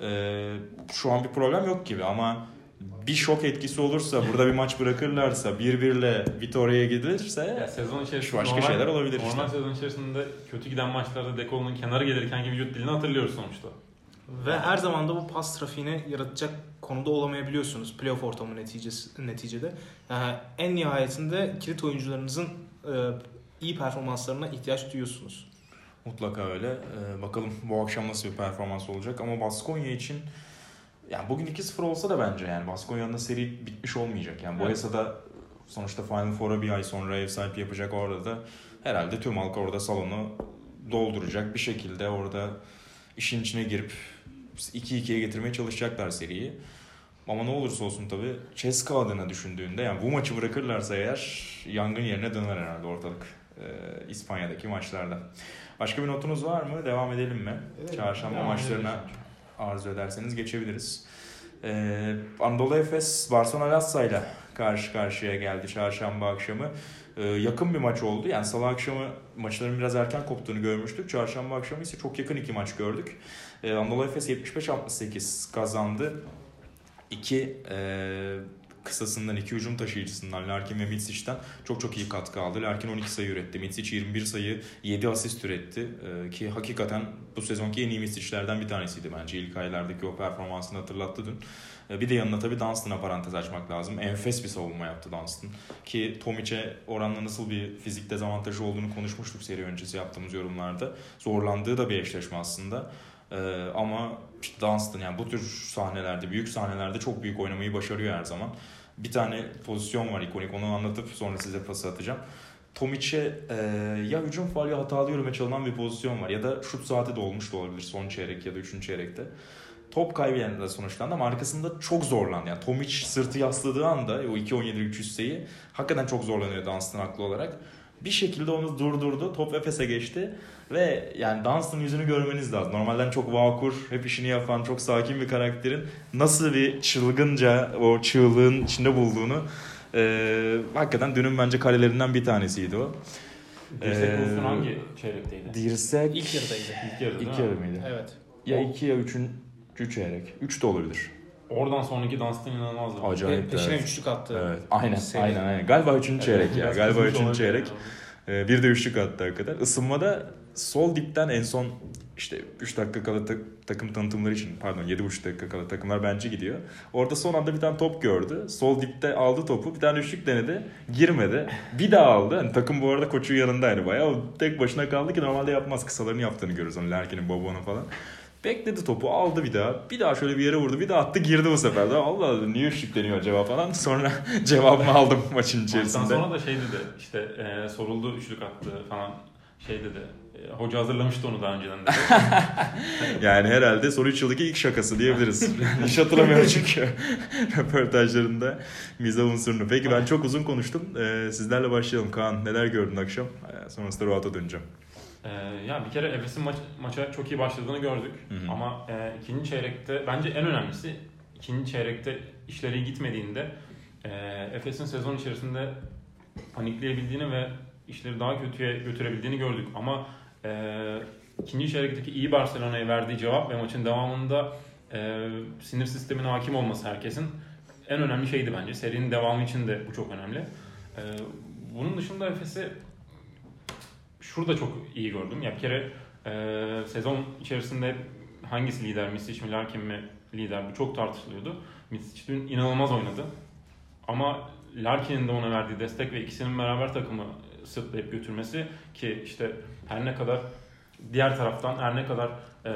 E, şu an bir problem yok gibi ama bir şok etkisi olursa, burada bir maç bırakırlarsa, bir birle Vitoria'ya Ya gidilirse sezon içerisinde başka şeyler olabilir Normal işte. sezon içerisinde kötü giden maçlarda Dekolo'nun kenara gelirken gibi vücut dilini hatırlıyoruz sonuçta. Ve her zaman da bu pas trafiğini yaratacak konuda olamayabiliyorsunuz playoff ortamı neticesi, neticede. Yani en nihayetinde kilit oyuncularınızın e, iyi performanslarına ihtiyaç duyuyorsunuz. Mutlaka öyle. Ee, bakalım bu akşam nasıl bir performans olacak ama Baskonya için yani bugün 2-0 olsa da bence yani Baskonya'nın seri bitmiş olmayacak. Yani Evet. Boyasa'da sonuçta Final Four'a bir ay sonra ev sahipliği yapacak orada da herhalde tüm halk orada salonu dolduracak bir şekilde orada işin içine girip 2-2'ye getirmeye çalışacaklar seriyi. Ama ne olursa olsun tabii Ceska adına düşündüğünde yani bu maçı bırakırlarsa eğer yangın yerine döner herhalde ortalık e, İspanya'daki maçlarda. Başka bir notunuz var mı? Devam edelim mi? Evet, Çarşamba maçlarına edelim. Arzu ederseniz geçebiliriz. Ee, Anadolu Efes Barcelona Lassa ile karşı karşıya geldi çarşamba akşamı. Ee, yakın bir maç oldu. Yani salı akşamı maçların biraz erken koptuğunu görmüştük. Çarşamba akşamı ise çok yakın iki maç gördük. Ee, Anadolu Efes 75-68 kazandı. İki e, kısasından, iki hücum taşıyıcısından Larkin ve Mitsic'den çok çok iyi katkı aldı. Larkin 12 sayı üretti. Mitsic 21 sayı, 7 asist üretti. Ee, ki hakikaten bu sezonki en iyi Mitsic'lerden bir tanesiydi bence. İlk aylardaki o performansını hatırlattı dün. Ee, bir de yanına tabii Dunstan'a parantez açmak lazım. Enfes bir savunma yaptı Dunstan. Ki Tomic'e oranla nasıl bir fizik dezavantajı olduğunu konuşmuştuk seri öncesi yaptığımız yorumlarda. Zorlandığı da bir eşleşme aslında. Ee, ama işte Dunstan yani bu tür sahnelerde, büyük sahnelerde çok büyük oynamayı başarıyor her zaman. Bir tane pozisyon var ikonik onu anlatıp sonra size pası atacağım. Tomic'e e, ya hücum faal ya hatalı yürüme çalınan bir pozisyon var ya da şut saati de olmuş da olabilir son çeyrek ya da üçüncü çeyrekte. Top kaybı yani sonuçlandı ama arkasında çok zorlandı. Yani Tomic sırtı yasladığı anda o 2-17'lik cüsseyi hakikaten çok zorlanıyor Dunstan haklı olarak. Bir şekilde onu durdurdu. Top Efes'e geçti. Ve yani Dunstan yüzünü görmeniz lazım. Normalden çok vakur, hep işini yapan, çok sakin bir karakterin nasıl bir çılgınca o çığlığın içinde bulduğunu e, hakikaten dünün bence karelerinden bir tanesiydi o. Dirsek Ee, pozisyonu hangi çeyrekteydi? Dirsek İlk yarıdaydı. İlk değil İlk yarı mıydı? Evet. Ya iki ya üçüncü çeyrek. Üç de olabilir. Oradan sonraki Dunstan inanılmazdı. Acayip. Pe- peşine evet. üçlük attı. Evet. Aynen, Seri. aynen, aynen. Galiba üçüncü çeyrek ya. Galiba üçüncü çeyrek. Ee, bir de üçlük attı hakikaten. Isınmada sol dipten en son işte 3 dakika kala ta- takım tanıtımları için pardon 7,5 dakika kala takımlar bence gidiyor. Orada son anda bir tane top gördü. Sol dipte aldı topu. Bir tane üçlük denedi. Girmedi. Bir daha aldı. Hani takım bu arada koçun yanındaydı bayağı. O tek başına kaldı ki normalde yapmaz. Kısalarını yaptığını görürüz. Hani Lerkin'in Bobo'nun falan. Bekledi topu aldı bir daha. Bir daha şöyle bir yere vurdu. Bir daha attı girdi bu sefer de. Allah Allah niye üçlük deniyor acaba falan. Sonra cevabımı aldım maçın Maçtan içerisinde. sonra da şey dedi işte e, soruldu üçlük attı falan şey dedi. E, hoca hazırlamıştı onu daha önceden dedi. Yani herhalde soru 3 yıldaki ilk şakası diyebiliriz. Hiç hatırlamıyorum çünkü röportajlarında miza unsurunu. Peki ben çok uzun konuştum. Ee, sizlerle başlayalım. Kaan neler gördün akşam? Ee, sonrasında Ruat'a döneceğim. E, ya bir kere Efes'in maç, maça çok iyi başladığını gördük. Hı hı. Ama e, ikinci çeyrekte bence en önemlisi ikinci çeyrekte işleri iyi gitmediğinde e, Efes'in sezon içerisinde panikleyebildiğini ve işleri daha kötüye götürebildiğini gördük. Ama e, ikinci çeyrekteki iyi Barcelona'ya verdiği cevap ve maçın devamında e, sinir sistemine hakim olması herkesin en önemli şeydi bence. Serinin devamı için de bu çok önemli. E, bunun dışında Efes'i şurada çok iyi gördüm. Ya bir kere e, sezon içerisinde hangisi lider, Misic mi Larkin mi lider bu çok tartışılıyordu. Misic dün inanılmaz oynadı. Ama Larkin'in de ona verdiği destek ve ikisinin beraber takımı sırtlayıp götürmesi ki işte her ne kadar diğer taraftan her ne kadar e,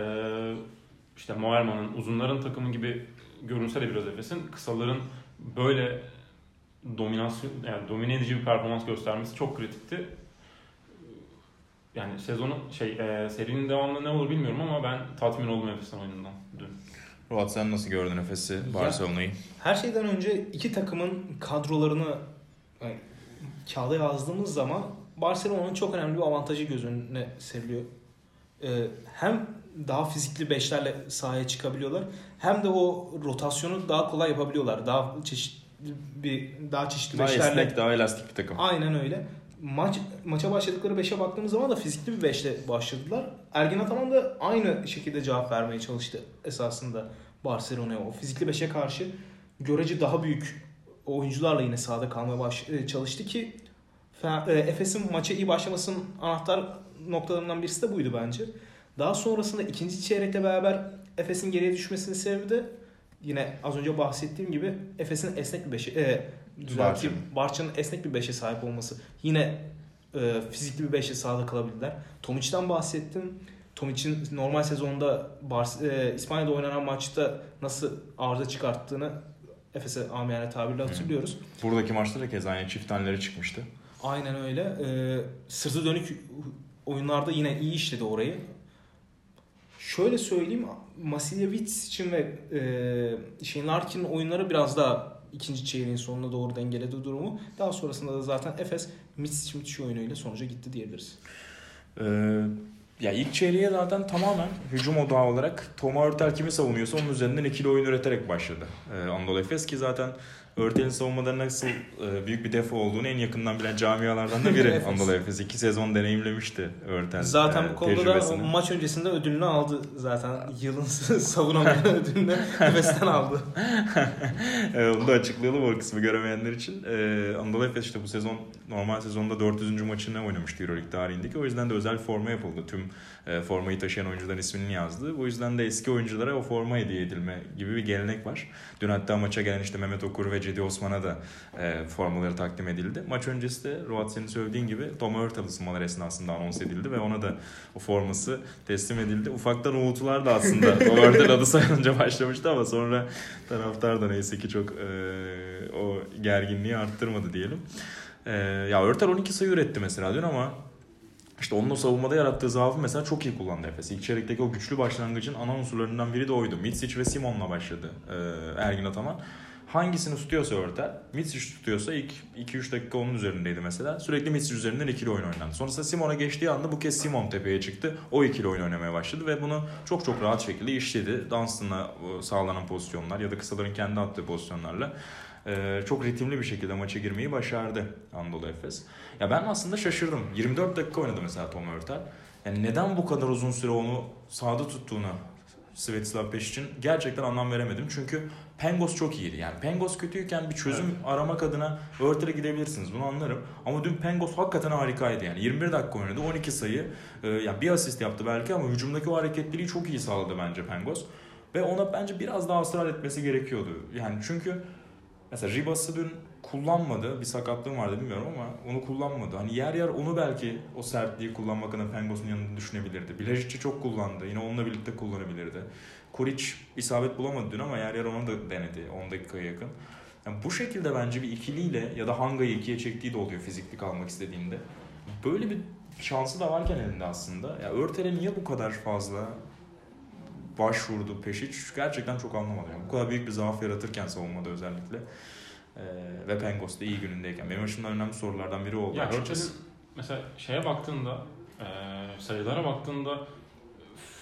işte Moerman'ın uzunların takımı gibi görünse de biraz Efes'in kısaların böyle dominasyon yani domine edici bir performans göstermesi çok kritikti. Yani sezonun şey e, serinin devamında ne olur bilmiyorum ama ben tatmin oldum Efes'in oyunundan dün. Ruat sen nasıl gördün Efes'i, Barcelona'yı? Her şeyden önce iki takımın kadrolarını yani, kağıda yazdığımız zaman Barcelona'nın çok önemli bir avantajı göz önüne seriliyor. Ee, hem daha fizikli beşlerle sahaya çıkabiliyorlar hem de o rotasyonu daha kolay yapabiliyorlar. Daha çeşitli bir daha çeşitli Daha beşlerle. esnek, daha elastik bir takım. Aynen öyle. Maç maça başladıkları 5'e baktığımız zaman da fizikli bir 5'le başladılar. Ergin Ataman da aynı şekilde cevap vermeye çalıştı esasında Barcelona'ya. O fizikli 5'e karşı görece daha büyük oyuncularla yine sahada kalmaya baş, e, çalıştı ki e, Efes'in maça iyi başlamasının anahtar noktalarından birisi de buydu bence. Daha sonrasında ikinci çeyrekle beraber Efes'in geriye düşmesinin sebebi de yine az önce bahsettiğim gibi Efes'in esnek bir 5'e e, düzelteyim. Barça'nın esnek bir 5'e sahip olması. Yine e, fizikli bir 5'e sahada kalabildiler. Tomic'den bahsettim. Tomic'in normal sezonda Bar- e, İspanya'da oynanan maçta nasıl arıza çıkarttığını Efes'e amiyane tabirle hatırlıyoruz. Buradaki maçta da keza aynı çift taneleri çıkmıştı. Aynen öyle. Ee, sırtı dönük oyunlarda yine iyi işledi orayı. Şöyle söyleyeyim. Masiljevic için ve e, Shane Larkin'in oyunları biraz daha ikinci çeyreğin sonuna doğru dengeledi durumu. Daha sonrasında da zaten Efes Mitsic Mitsic oyunuyla sonuca gitti diyebiliriz. Ee, ya ilk çeyreğe zaten tamamen hücum odağı olarak Toma Örtel kimi savunuyorsa onun üzerinden ikili oyun üreterek başladı. Ee, Anadolu Efes ki zaten Örtel'in savunmalarının nasıl e, büyük bir defo olduğunu en yakından bilen camialardan da biri. Anadolu Efes. İki sezon deneyimlemişti Örtel Zaten e, bu konuda da maç öncesinde ödülünü aldı zaten. Yılın savunamayan ödülünü Efes'ten aldı. Ee, Onu da açıklayalım o kısmı göremeyenler için. Anadolu Efes işte bu sezon normal sezonda 400. maçını oynamıştı Euroleague tarihindeki. O yüzden de özel forma yapıldı. Tüm e, formayı taşıyan oyuncuların ismini yazdı. Bu yüzden de eski oyunculara o forma hediye edilme gibi bir gelenek var. Dün hatta maça gelen işte Mehmet Okur ve Cedi Osman'a da e, formaları takdim edildi. Maç öncesi de Ruat senin söylediğin gibi Tom Hurtel ısınmalar esnasında anons edildi ve ona da o forması teslim edildi. Ufaktan uğultular da aslında Tom Hurtel adı sayılınca başlamıştı ama sonra taraftar da neyse ki çok e, o gerginliği arttırmadı diyelim. E, ya Örtel 12 sayı üretti mesela dün ama işte onun o savunmada yarattığı zaafı mesela çok iyi kullandı Efes. İlk çeyrekteki o güçlü başlangıcın ana unsurlarından biri de oydu. Mitsic ve Simon'la başladı e, Ergin Ataman. Hangisini tutuyorsa Örtel, Mitsic tutuyorsa ilk 2-3 dakika onun üzerindeydi mesela. Sürekli Mitsic üzerinden ikili oyun oynandı. Sonrasında Simon'a geçtiği anda bu kez Simon tepeye çıktı. O ikili oyun oynamaya başladı ve bunu çok çok rahat şekilde işledi. Dunstan'la e, sağlanan pozisyonlar ya da kısaların kendi attığı pozisyonlarla e, çok ritimli bir şekilde maça girmeyi başardı Anadolu Efes. Ya ben aslında şaşırdım. 24 dakika oynadı mesela Tom Hurtel. Yani neden bu kadar uzun süre onu sahada tuttuğunu Svetislav Pesic'in gerçekten anlam veremedim. Çünkü Pengos çok iyiydi. Yani Pengos kötüyken bir çözüm aramak adına Örtel'e gidebilirsiniz. Bunu anlarım. Ama dün Pengos hakikaten harikaydı yani. 21 dakika oynadı. 12 sayı. Ee, yani bir asist yaptı belki ama hücumdaki o hareketliliği çok iyi sağladı bence Pengos. Ve ona bence biraz daha ısrar etmesi gerekiyordu. Yani çünkü mesela Ribas'ı dün kullanmadı. Bir sakatlığım vardı bilmiyorum ama onu kullanmadı. Hani yer yer onu belki o sertliği kullanmak adına Pengos'un yanında düşünebilirdi. Bilajic'i çok kullandı. Yine onunla birlikte kullanabilirdi. Kuric isabet bulamadı dün ama yer yer onu da denedi 10 dakikaya yakın. Yani bu şekilde bence bir ikiliyle ya da Hanga'yı ikiye çektiği de oluyor fiziklik almak istediğinde. Böyle bir şansı da varken elinde aslında. Ya Örtel'e niye bu kadar fazla başvurdu Peşic gerçekten çok anlamadım. Yani bu kadar büyük bir zaaf yaratırken savunmada özellikle. Ee, ve Pengos da iyi günündeyken. Benim açımdan önemli sorulardan biri oldu. Ya. Hurtel'in mesela şeye baktığında, e, sayılara baktığında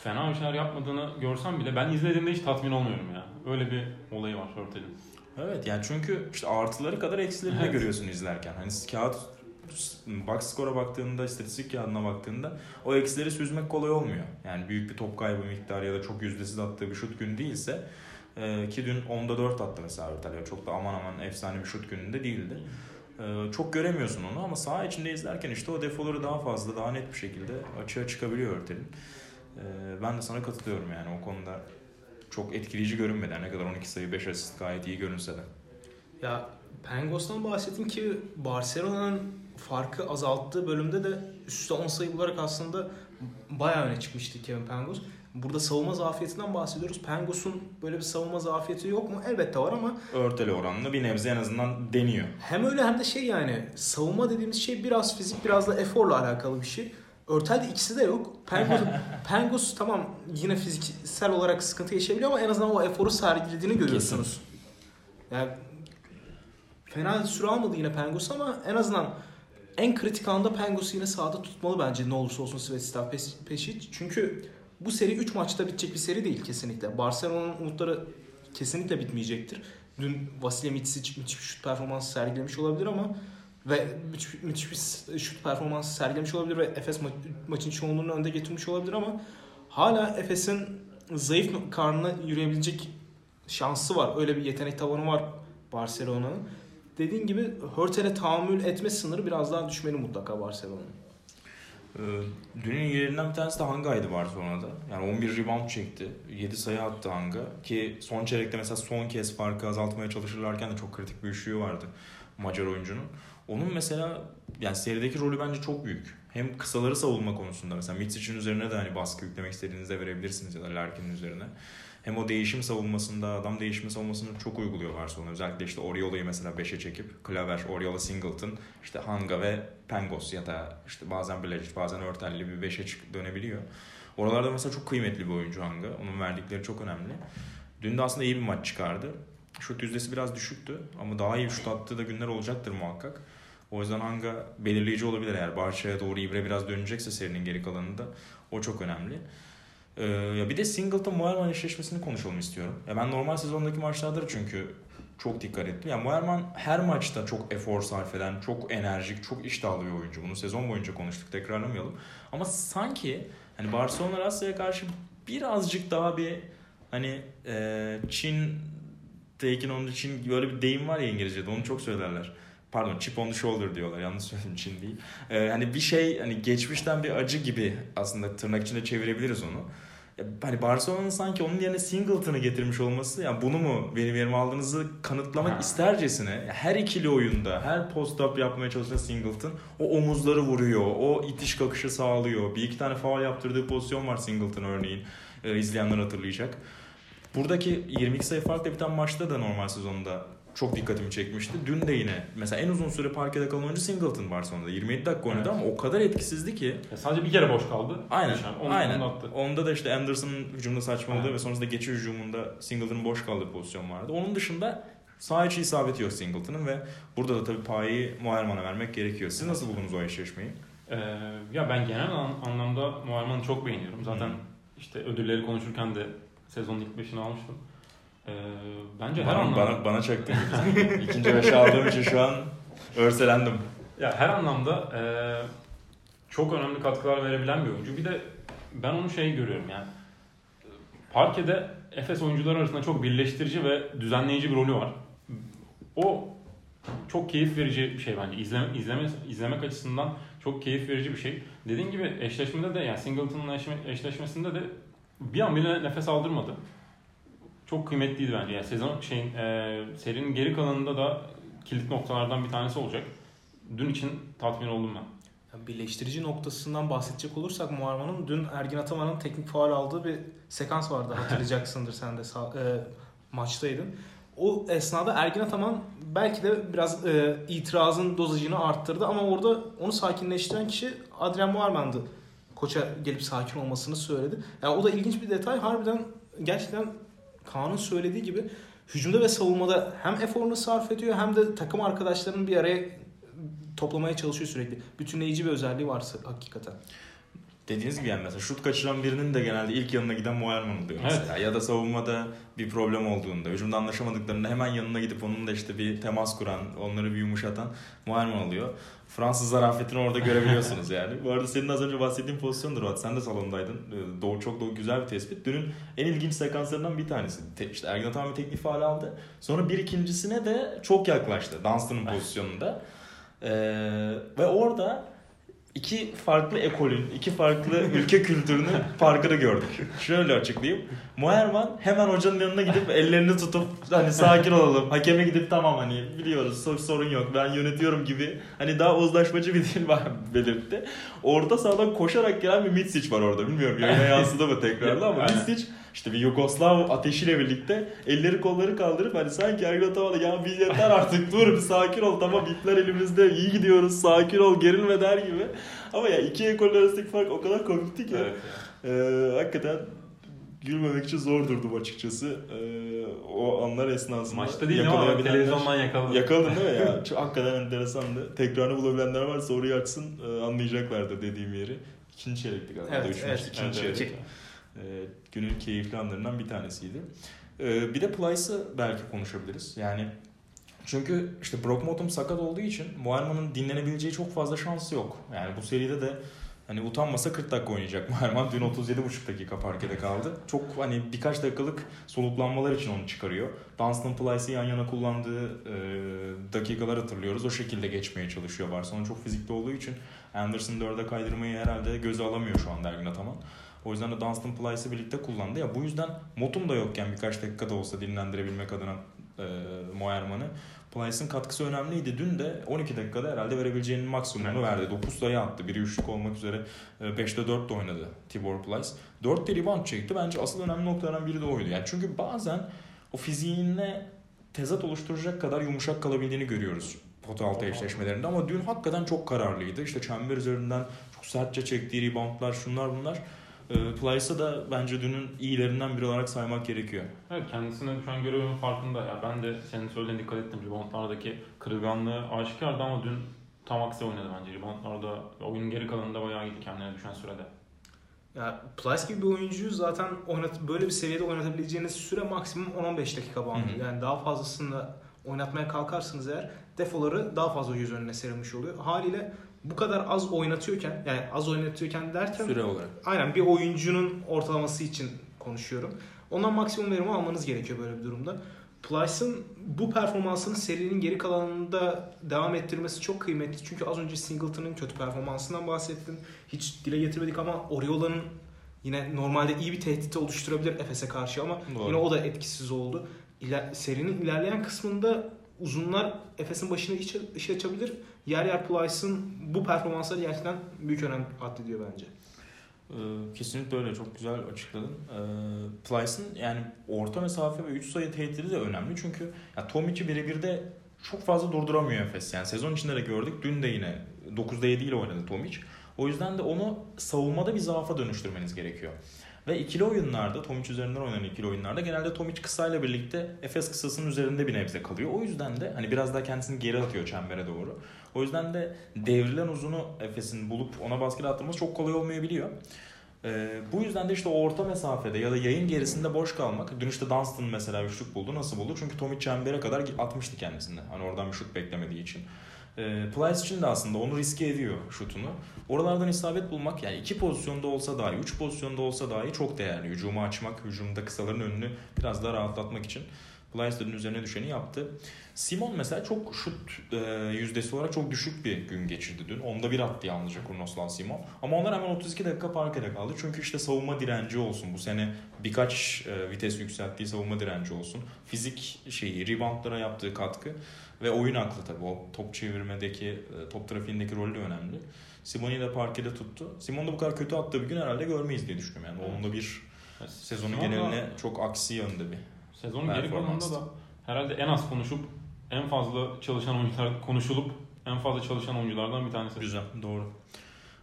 fena bir şeyler yapmadığını görsem bile ben izlediğimde hiç tatmin olmuyorum ya. Öyle bir olayı var Hurtel'in. Evet yani çünkü işte artıları kadar eksilerini de Evet. görüyorsun izlerken. Hani kağıt box score'a baktığında, istatistik kağıdına baktığında o eksileri süzmek kolay olmuyor. Yani büyük bir top kaybı miktarı ya da çok yüzdesiz attığı bir şut günü değilse e, ki dün 10'da 4 attı mesela Örtel. Çok da aman aman efsane bir şut gününde değildi. E, çok göremiyorsun onu ama saha içinde izlerken işte o defoları daha fazla, daha net bir şekilde açığa çıkabiliyor Örtel'in. E, ben de sana katılıyorum yani o konuda çok etkileyici görünmedi. Ne kadar 12 sayı 5 asist gayet iyi görünse de. Ya Pengos'tan bahsettin ki Barcelona'nın farkı azalttığı bölümde de üstte 10 sayı bularak aslında bayağı öne çıkmıştı Kevin Pengos. Burada savunma zafiyetinden bahsediyoruz. Pengos'un böyle bir savunma zafiyeti yok mu? Elbette var ama Örteli oranlı bir nebze en azından deniyor. hem öyle hem de şey yani savunma dediğimiz şey biraz fizik biraz da eforla alakalı bir şey. Örtel'de ikisi de yok. Pengos, Pengos tamam yine fiziksel olarak sıkıntı yaşayabiliyor ama en azından o eforu sergilediğini görüyorsunuz. Yani fena süre almadı yine Pengos ama en azından en kritik anda Pengos'u yine sahada tutmalı bence ne olursa olsun Svetislav Pešić. Çünkü bu seri 3 maçta bitecek bir seri değil kesinlikle. Barcelona'nın umutları kesinlikle bitmeyecektir. Dün Vasilya Mitsic müthiş bir şut performansı sergilemiş olabilir ama ve müthiş, müthiş bir şut performansı sergilemiş olabilir ve Efes ma- maçın çoğunluğunu önde getirmiş olabilir ama hala Efes'in zayıf karnına yürüyebilecek şansı var. Öyle bir yetenek tavanı var Barcelona'nın. Dediğin gibi Hurtel'e tahammül etme sınırı biraz daha düşmeli mutlaka Barcelona'nın. Ee, Dünün ilerinden bir tanesi de Hanga'ydı Barcelona'da. Yani 11 rebound çekti. 7 sayı attı Hanga. Ki son çeyrekte mesela son kez farkı azaltmaya çalışırlarken de çok kritik bir üçlüğü vardı Macar oyuncunun. Onun mesela yani serideki rolü bence çok büyük. Hem kısaları savunma konusunda mesela Mitsic'in üzerine de hani baskı yüklemek istediğinizde verebilirsiniz ya da Larkin'in üzerine. Hem o değişim savunmasında, adam değişimi savunmasını çok uyguluyor Barcelona. Özellikle işte Oriola'yı mesela 5'e çekip Klaver, Oriola, Singleton, işte Hanga ve Pengos ya da işte bazen Blažić, bazen Örtel'li bir 5'e çık dönebiliyor. Oralarda mesela çok kıymetli bir oyuncu Hanga. Onun verdikleri çok önemli. Dün de aslında iyi bir maç çıkardı. Şut yüzdesi biraz düşüktü ama daha iyi şut attığı da günler olacaktır muhakkak. O yüzden Hanga belirleyici olabilir eğer Barça'ya doğru İbre biraz dönecekse serinin geri kalanında. O çok önemli. Ee, ya bir de Singleton Moerman eşleşmesini konuşalım istiyorum. Ya ben normal sezondaki maçlarda da çünkü çok dikkat ettim. Yani Moerman her maçta çok efor sarf eden, çok enerjik, çok iştahlı bir oyuncu. Bunu sezon boyunca konuştuk, tekrarlamayalım. Ama sanki hani Barcelona Rusya'ya karşı birazcık daha bir hani e, Çin taking on the Çin böyle bir deyim var ya İngilizce'de onu çok söylerler. Pardon chip on the shoulder diyorlar yanlış söyledim Çin değil. Ee, hani bir şey hani geçmişten bir acı gibi aslında tırnak içinde çevirebiliriz onu. Ya, hani Barcelona'nın sanki onun yerine Singleton'ı getirmiş olması ya bunu mu benim yerime aldığınızı kanıtlamak Ha. istercesine her ikili oyunda her post-up yapmaya çalışan Singleton o omuzları vuruyor, o itiş kakışı sağlıyor. Bir iki tane faul yaptırdığı pozisyon var Singleton örneğin. Ee, izleyenler hatırlayacak. Buradaki 22 sayı farkla biten maçta da normal sezonda çok dikkatimi çekmişti. Dün de yine mesela en uzun süre parkede kalan oyuncu Singleton Barcelona'da. 27 dakika oynadı Evet. ama o kadar etkisizdi ki. Ya sadece bir kere boş kaldı. Aynen. Dışarı. Onu, aynen. onu attı. Onda da işte Anderson'ın hücumda saçmaladığı Aynen. ve sonrasında geçiş hücumunda Singleton'ın boş kaldığı pozisyon vardı. Onun dışında sağ içi isabeti yok Singleton'ın ve burada da tabii payı Moerman'a vermek gerekiyor. Siz nasıl buldunuz o eşleşmeyi? Ee, ya ben genel an- anlamda Muharman'ı çok beğeniyorum. Zaten Hı. işte ödülleri konuşurken de sezonun ilk beşini almıştım. Ee, bence her Bana, anlamda bana, bana çaktın gibi. İkinci beşe aldığım için şu an örselendim. ya her anlamda e, çok önemli katkılar verebilen bir oyuncu. Bir de ben onu şey görüyorum yani. Parkede Efes oyuncuları arasında çok birleştirici ve düzenleyici bir rolü var. O çok keyif verici bir şey bence. İzleme, izleme, izlemek açısından çok keyif verici bir şey. Dediğim gibi eşleşmede de yani Singleton'ın eşleşme- eşleşmesinde de bir an bile nefes aldırmadı. Çok kıymetliydi bence. Yani sezon şeyin e, serinin geri kalanında da kilit noktalardan bir tanesi olacak. Dün için tatmin oldum ben. Birleştirici noktasından bahsedecek olursak Muharman'ın dün Ergin Ataman'ın teknik faul aldığı bir sekans vardı hatırlayacaksındır sen de e, maçtaydın. O esnada Ergin Ataman belki de biraz e, itirazın dozajını arttırdı ama orada onu sakinleştiren kişi Adrian Muharman'dı. Koça gelip sakin olmasını söyledi. Yani o da ilginç bir detay. Harbiden gerçekten Kaan'ın söylediği gibi hücumda ve savunmada hem eforunu sarf ediyor hem de takım arkadaşlarının bir araya toplamaya çalışıyor sürekli. Bütünleyici bir özelliği var hakikaten. Dediğiniz gibi yani mesela şut kaçıran birinin de genelde ilk yanına giden Moerman oluyor mesela. Ya da savunmada bir problem olduğunda, hücumda anlaşamadıklarında hemen yanına gidip onun da işte bir temas kuran, onları bir yumuşatan Moerman oluyor. Fransız zarafetini orada görebiliyorsunuz yani. Bu arada senin az önce bahsettiğin pozisyondur. Sen de salondaydın. Ee, Doğru çok doğru güzel bir tespit. Dünün en ilginç sekanslarından bir tanesi. Te, işte Ergin Ataman bir teknik faal aldı. Sonra bir ikincisine de çok yaklaştı. Dunstan'ın pozisyonunda. Ee, ve orada iki farklı ekolün, iki farklı ülke kültürünün farkını gördük. Şöyle açıklayayım. Moerman hemen hocanın yanına gidip ellerini tutup hani sakin olalım. Hakeme gidip tamam hani biliyoruz sor- sorun yok ben yönetiyorum gibi hani daha uzlaşmacı bir dil var belirtti. Orta sahadan koşarak gelen bir Mitsic var orada. Bilmiyorum yayına yansıdı mı tekrarda ama. Mitsic işte bir Yugoslav ateşiyle birlikte elleri kolları kaldırıp hani sanki Ergin Ataman'a ya bir yeter artık dur bir sakin ol tamam ipler elimizde iyi gidiyoruz sakin ol gerilme der gibi. Ama ya iki ekol arasındaki fark o kadar komikti ki. Evet. Ee, hakikaten gülmemek için zor durdum açıkçası. Ee, o anlar esnasında Maçta değil ama televizyondan yakaladım. Yakaladın değil mi ya? Çok, hakikaten enteresandı. Tekrarını bulabilenler varsa orayı açsın anlayacaklardır dediğim yeri. İkinci çeyrekti galiba. Evet, evet. ikinci Evet, çeyrek. Ee, günün keyifli anlarından bir tanesiydi. Ee, bir de Plyce'ı belki konuşabiliriz. Yani çünkü işte Brock Bottom sakat olduğu için Moerman'ın dinlenebileceği çok fazla şansı yok. Yani bu seride de hani utanmasa 40 dakika oynayacak Moerman. Dün 37,5 dakika parkede kaldı. Çok hani birkaç dakikalık soluklanmalar için onu çıkarıyor. Dunstan Plyce'ı yan yana kullandığı e, dakikalar hatırlıyoruz. O şekilde geçmeye çalışıyor Barcelona. Çok fizikli olduğu için Anderson 4'e kaydırmayı herhalde göze alamıyor şu anda Ergin Ataman. O yüzden de Dunstan Plyce'ı birlikte kullandı. Ya bu yüzden Motum da yokken birkaç dakikada olsa dinlendirebilmek adına e, Moerman'ı. Plyce'ın katkısı önemliydi. Dün de 12 dakikada herhalde verebileceğinin maksimumunu Evet. verdi. 9 sayı attı. Biri üçlük olmak üzere 5'te 4 de oynadı Tibor Plyce. 4 de rebound çekti. Bence asıl önemli noktalardan biri de oydu. Yani çünkü bazen o fiziğine tezat oluşturacak kadar yumuşak kalabildiğini görüyoruz pota altı eşleşmelerinde ama dün hakikaten çok kararlıydı. İşte çember üzerinden çok sertçe çektiği reboundlar şunlar bunlar. E, Plyce'ı da bence dünün iyilerinden biri olarak saymak gerekiyor. Evet kendisine düşen görevin farkında. Ya ben de senin söylediğine dikkat ettim. Reboundlardaki kırılganlığı aşikardı ama dün tam aksi oynadı bence. Reboundlarda oyunun geri kalanında bayağı iyiydi kendine düşen sürede. Yani Plyce gibi bir oyuncuyu zaten oynat böyle bir seviyede oynatabileceğiniz süre maksimum 10-15 dakika bandı. Yani daha fazlasını oynatmaya kalkarsınız eğer defoları daha fazla yüz önüne serilmiş oluyor. Haliyle bu kadar az oynatıyorken yani az oynatıyorken derken Süre olarak. aynen bir oyuncunun ortalaması için konuşuyorum. Ondan maksimum verimi almanız gerekiyor böyle bir durumda. Plyce'ın bu performansını serinin geri kalanında devam ettirmesi çok kıymetli. Çünkü az önce Singleton'ın kötü performansından bahsettin. Hiç dile getirmedik ama Oriola'nın yine normalde iyi bir tehdit oluşturabilir Efes'e karşı ama Doğru. yine o da etkisiz oldu. İler, serinin ilerleyen kısmında uzunlar Efes'in başına iş, iş açabilir. Yer yer Plyce'ın bu performansları gerçekten büyük önem addediyor bence. Ee, Kesinlikle öyle çok güzel açıkladın. Ee, Plyce'ın yani orta mesafe ve 3 sayı tehdidi de önemli çünkü ya Tomic'i birebir de çok fazla durduramıyor Efes. Yani sezon içinde de gördük. Dün de yine 9'da 7 ile oynadı Tomic. O yüzden de onu savunmada bir zaafa dönüştürmeniz gerekiyor. Ve ikili oyunlarda, Tomic üzerinden oynanan ikili oyunlarda genelde Tomic kısayla birlikte Efes kısasının üzerinde bir nebze kalıyor. O yüzden de hani biraz daha kendisini geri atıyor çembere doğru. O yüzden de devrilen uzunu Efes'in bulup ona baskıyla attırması çok kolay olmayabiliyor. Ee, bu yüzden de işte orta mesafede ya da yayın gerisinde boş kalmak. Dün işte Dunstan mesela üçlük buldu. Nasıl buldu? Çünkü Tomic çembere kadar atmıştı kendisini. Hani oradan bir şut beklemediği için. E, Plyce için de aslında onu riske ediyor şutunu. Oralardan isabet bulmak yani iki pozisyonda olsa dahi, üç pozisyonda olsa dahi çok değerli. Hücumu açmak, hücumda kısaların önünü biraz daha rahatlatmak için. Dün üzerine düşeni yaptı. Simon mesela çok şut e, yüzdesi olarak çok düşük bir gün geçirdi dün. Onda bir attı yalnızca Kurnoslan Simon. Ama onlar hemen 32 dakika parkede kaldı. Çünkü işte savunma direnci olsun. Bu sene birkaç e, vites yükselttiği savunma direnci olsun. Fizik şeyi, reboundlara yaptığı katkı ve oyun aklı tabii. O top çevirmedeki, e, top trafiğindeki rolü de önemli. Simon'i de parkede tuttu. Simon da bu kadar kötü attığı bir gün herhalde görmeyiz diye düşünüyorum. Yani onun da bir sezonun geneline çok aksi yönde bir. Sezonun geri kalanında da herhalde en az konuşup en fazla çalışan oyuncular konuşulup en fazla çalışan oyunculardan bir tanesi. Güzel, doğru.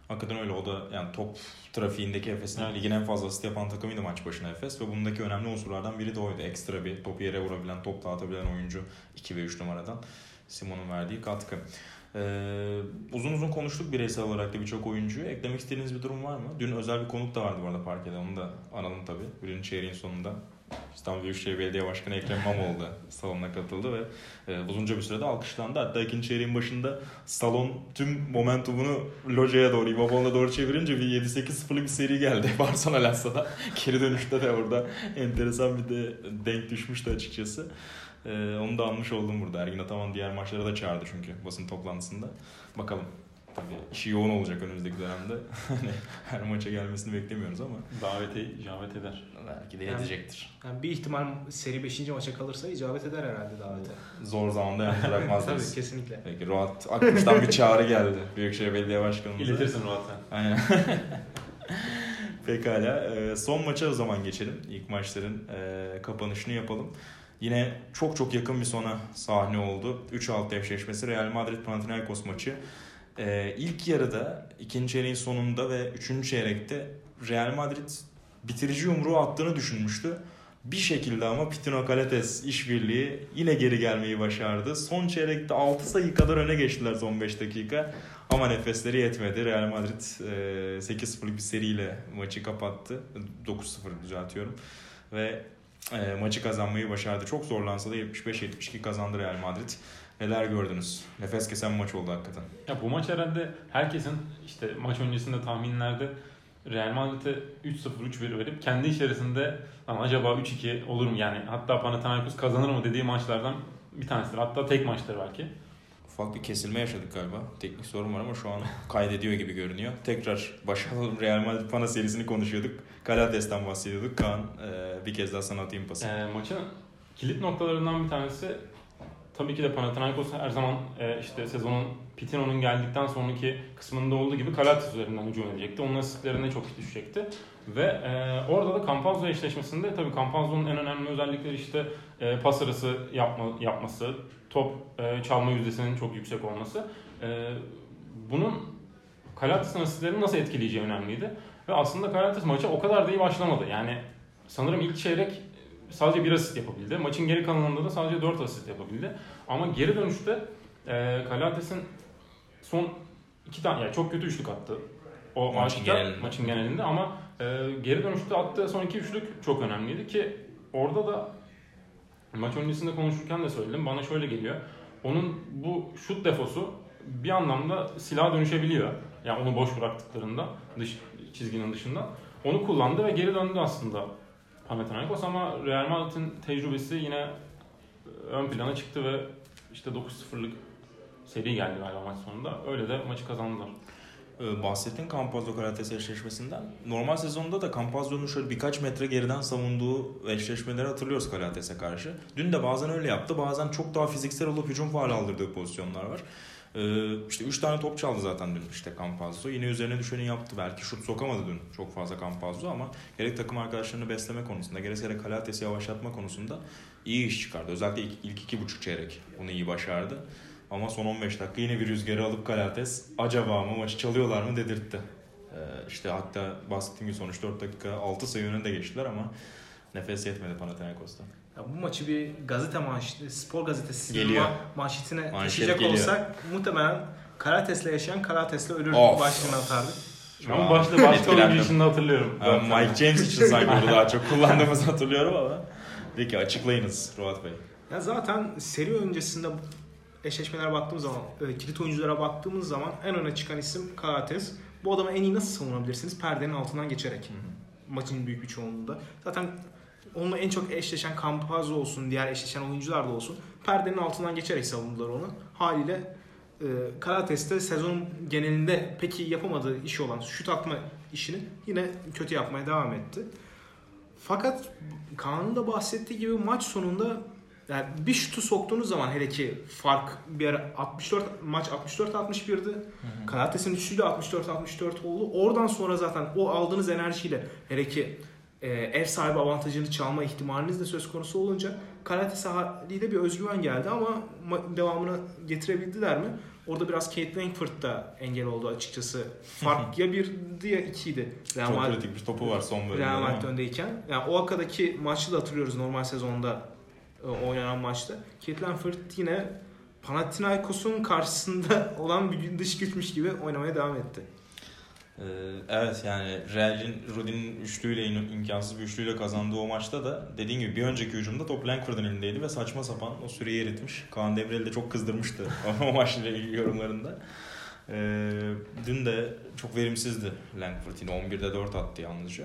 Hakikaten öyle. O da yani top trafiğindeki Efes'in Evet. ligin en fazla asist yapan takımıydı maç başına Efes ve bundaki önemli unsurlardan biri de oydu. Ekstra bir topu yere vurabilen, top dağıtabilen oyuncu 2 ve 3 numaradan Simon'un verdiği katkı. Ee, uzun uzun konuştuk bireysel olarak da birçok oyuncuyu. Eklemek istediğiniz bir durum var mı? Dün özel bir konuk da vardı bu arada parkede. Onu da analım tabii. Birinci çeyreğin sonunda. İstanbul Büyükşehir Belediye Başkanı Ekrem İmamoğlu da salona katıldı ve e, uzunca bir sürede alkışlandı. Hatta ikinci çeyreğin başında salon tüm momentumunu lojaya doğru, İmamoğlu'na doğru çevirince bir 7-8-0'lık bir seri geldi Barcelona Lassa'da. Geri dönüşte de orada enteresan bir de denk düşmüştü açıkçası. E, onu da almış oldum burada. Ergin Ataman diğer maçlara da çağırdı çünkü basın toplantısında. Bakalım. Tabii işi yoğun olacak önümüzdeki dönemde. Hani her maça gelmesini beklemiyoruz ama Davete icabet eder. belki de Yani- edecektir. Yani bir ihtimal seri 5. maça kalırsa icabet eder herhalde davete. Zor zamanda yalnız bırakmaz Tabii kesinlikle. Peki Ruat Akmış'tan bir çağrı geldi Büyükşehir Belediye Başkanımıza. İletirsin sen. Aynen. Pekala. Ee, son maça o zaman geçelim. İlk maçların e, kapanışını yapalım. Yine çok çok yakın bir sona sahne oldu. 3-6 eşleşmesi Real Madrid Panathinaikos maçı. Ee, ilk yarıda, ikinci çeyreğin sonunda ve üçüncü çeyrekte Real Madrid bitirici yumruğu attığını düşünmüştü. Bir şekilde ama Pitino Kalates işbirliği yine geri gelmeyi başardı. Son çeyrekte 6 sayı kadar öne geçtiler son 5 dakika. Ama nefesleri yetmedi. Real Madrid e, 8-0'lık bir seriyle maçı kapattı. 9-0 düzeltiyorum. Ve e, maçı kazanmayı başardı. Çok zorlansa da 75-72 kazandı Real Madrid. Neler gördünüz? Nefes kesen maç oldu hakikaten. Ya bu maç herhalde herkesin işte maç öncesinde tahminlerde Real Madrid'e 3-0 3-1 verip kendi içerisinde "Lan acaba 3-2 olur mu yani hatta Panathinaikos kazanır mı dediği maçlardan bir tanesidir. Hatta tek maçtır belki. Ufak bir kesilme yaşadık galiba. Teknik sorun var ama şu an kaydediyor gibi görünüyor. Tekrar başlayalım. Real Madrid Pana serisini konuşuyorduk. Galates'ten bahsediyorduk. Kaan e, bir kez daha sana atayım pası. Ee, maçın kilit noktalarından bir tanesi tabii ki de Panathinaikos her zaman e, işte sezonun Pitino'nun geldikten sonraki kısmında olduğu gibi Kalates üzerinden hücum edecekti. Onun asistlerine çok düşecekti. Ve e, orada da Campazzo eşleşmesinde tabii Campazzo'nun en önemli özellikleri işte e, pas arası yapma, yapması, top e, çalma yüzdesinin çok yüksek olması. E, bunun Kalates'in asistlerini nasıl etkileyeceği önemliydi. Ve aslında Kalates maça o kadar da iyi başlamadı. Yani sanırım ilk çeyrek sadece bir asist yapabildi. Maçın geri kalanında da sadece 4 asist yapabildi. Ama geri dönüşte e, Kalates'in son iki tane yani çok kötü üçlük attı. O Maçın aşikar genelinde. maçın genelinde ama e, geri dönüşte attığı son iki üçlük çok önemliydi ki orada da maç öncesinde konuşurken de söyledim. Bana şöyle geliyor. Onun bu şut defosu bir anlamda silaha dönüşebiliyor. Yani onu boş bıraktıklarında dış çizginin dışında. Onu kullandı ve geri döndü aslında Panathinaikos ama Real Madrid'in tecrübesi yine ön plana çıktı ve işte 9-0'lık seri geldi galiba maç sonunda. Öyle de maçı kazandılar. Ee, bahsettiğin Campazzo Karates eşleşmesinden. Normal sezonda da Campazzo'nun şöyle birkaç metre geriden savunduğu eşleşmeleri hatırlıyoruz Karates'e karşı. Dün de bazen öyle yaptı. Bazen çok daha fiziksel olup hücum faali aldırdığı pozisyonlar var. Ee, işte 3 tane top çaldı zaten dün işte Campazzo. Yine üzerine düşeni yaptı. Belki şut sokamadı dün çok fazla Campazzo ama gerek takım arkadaşlarını besleme konusunda gerekse Kalates'i yavaşlatma konusunda iyi iş çıkardı. Özellikle ilk, ilk iki buçuk çeyrek bunu iyi başardı. Ama son 15 dakika yine bir rüzgarı alıp Kalates acaba mı maçı çalıyorlar mı dedirtti. Ee, işte hatta bahsettiğim gibi sonuç 4 dakika 6 sayı önünde geçtiler ama nefes yetmedi Panathinaikos'ta. Ya bu maçı bir gazete manşeti, spor gazetesi Geliyor. ma- manşetine Manşet taşıyacak geliyor. olsak muhtemelen Karates'le yaşayan Karates'le ölür Of. başlığını atardık. Şu an başta başka Etkilendim. oyuncu için de hatırlıyorum. Ee, Mike James için sanki bunu daha çok kullandığımızı hatırlıyorum ama. Peki açıklayınız Ruat Bey. Ya zaten seri öncesinde eşleşmelere baktığımız zaman, e, kilit oyunculara baktığımız zaman en öne çıkan isim Karates. Bu adamı en iyi nasıl savunabilirsiniz? Perdenin altından geçerek. Maçın büyük bir çoğunluğunda. Zaten onunla en çok eşleşen Campazzo olsun, diğer eşleşen oyuncular da olsun. Perdenin altından geçerek savundular onu. Haliyle e, Karates de sezonun genelinde pek iyi yapamadığı işi olan şut atma işini yine kötü yapmaya devam etti. Fakat Kaan'ın da bahsettiği gibi maç sonunda yani bir şutu soktuğunuz zaman hele ki fark bir ara 64 maç 64-61'di. Karates'in üçüyle 64-64 oldu. Oradan sonra zaten o aldığınız enerjiyle hele ki e, ev sahibi avantajını çalma ihtimaliniz de söz konusu olunca Karates haliyle bir özgüven geldi ama ma- devamını getirebildiler mi? Orada biraz Kate Langford da engel oldu açıkçası. Fark ya birdi ya ikiydi. Real Çok Madrid- kritik bir topu var son bölümde. Real? Madrid öndeyken. Yani o akadaki maçı da hatırlıyoruz normal sezonda e, oynanan maçta. Kate Langford yine Panathinaikos'un karşısında olan bir dış güçmüş gibi oynamaya devam etti. Ee, evet yani Real'in Rudy'nin üçlüyle imkansız bir üçlüyle kazandığı o maçta da dediğin gibi bir önceki hücumda top Langford'un elindeydi ve saçma sapan o süreyi eritmiş. Kaan Demirel de çok kızdırmıştı o maçla ilgili yorumlarında. Ee, dün de çok verimsizdi Langford yine 11'de 4 attı yalnızca.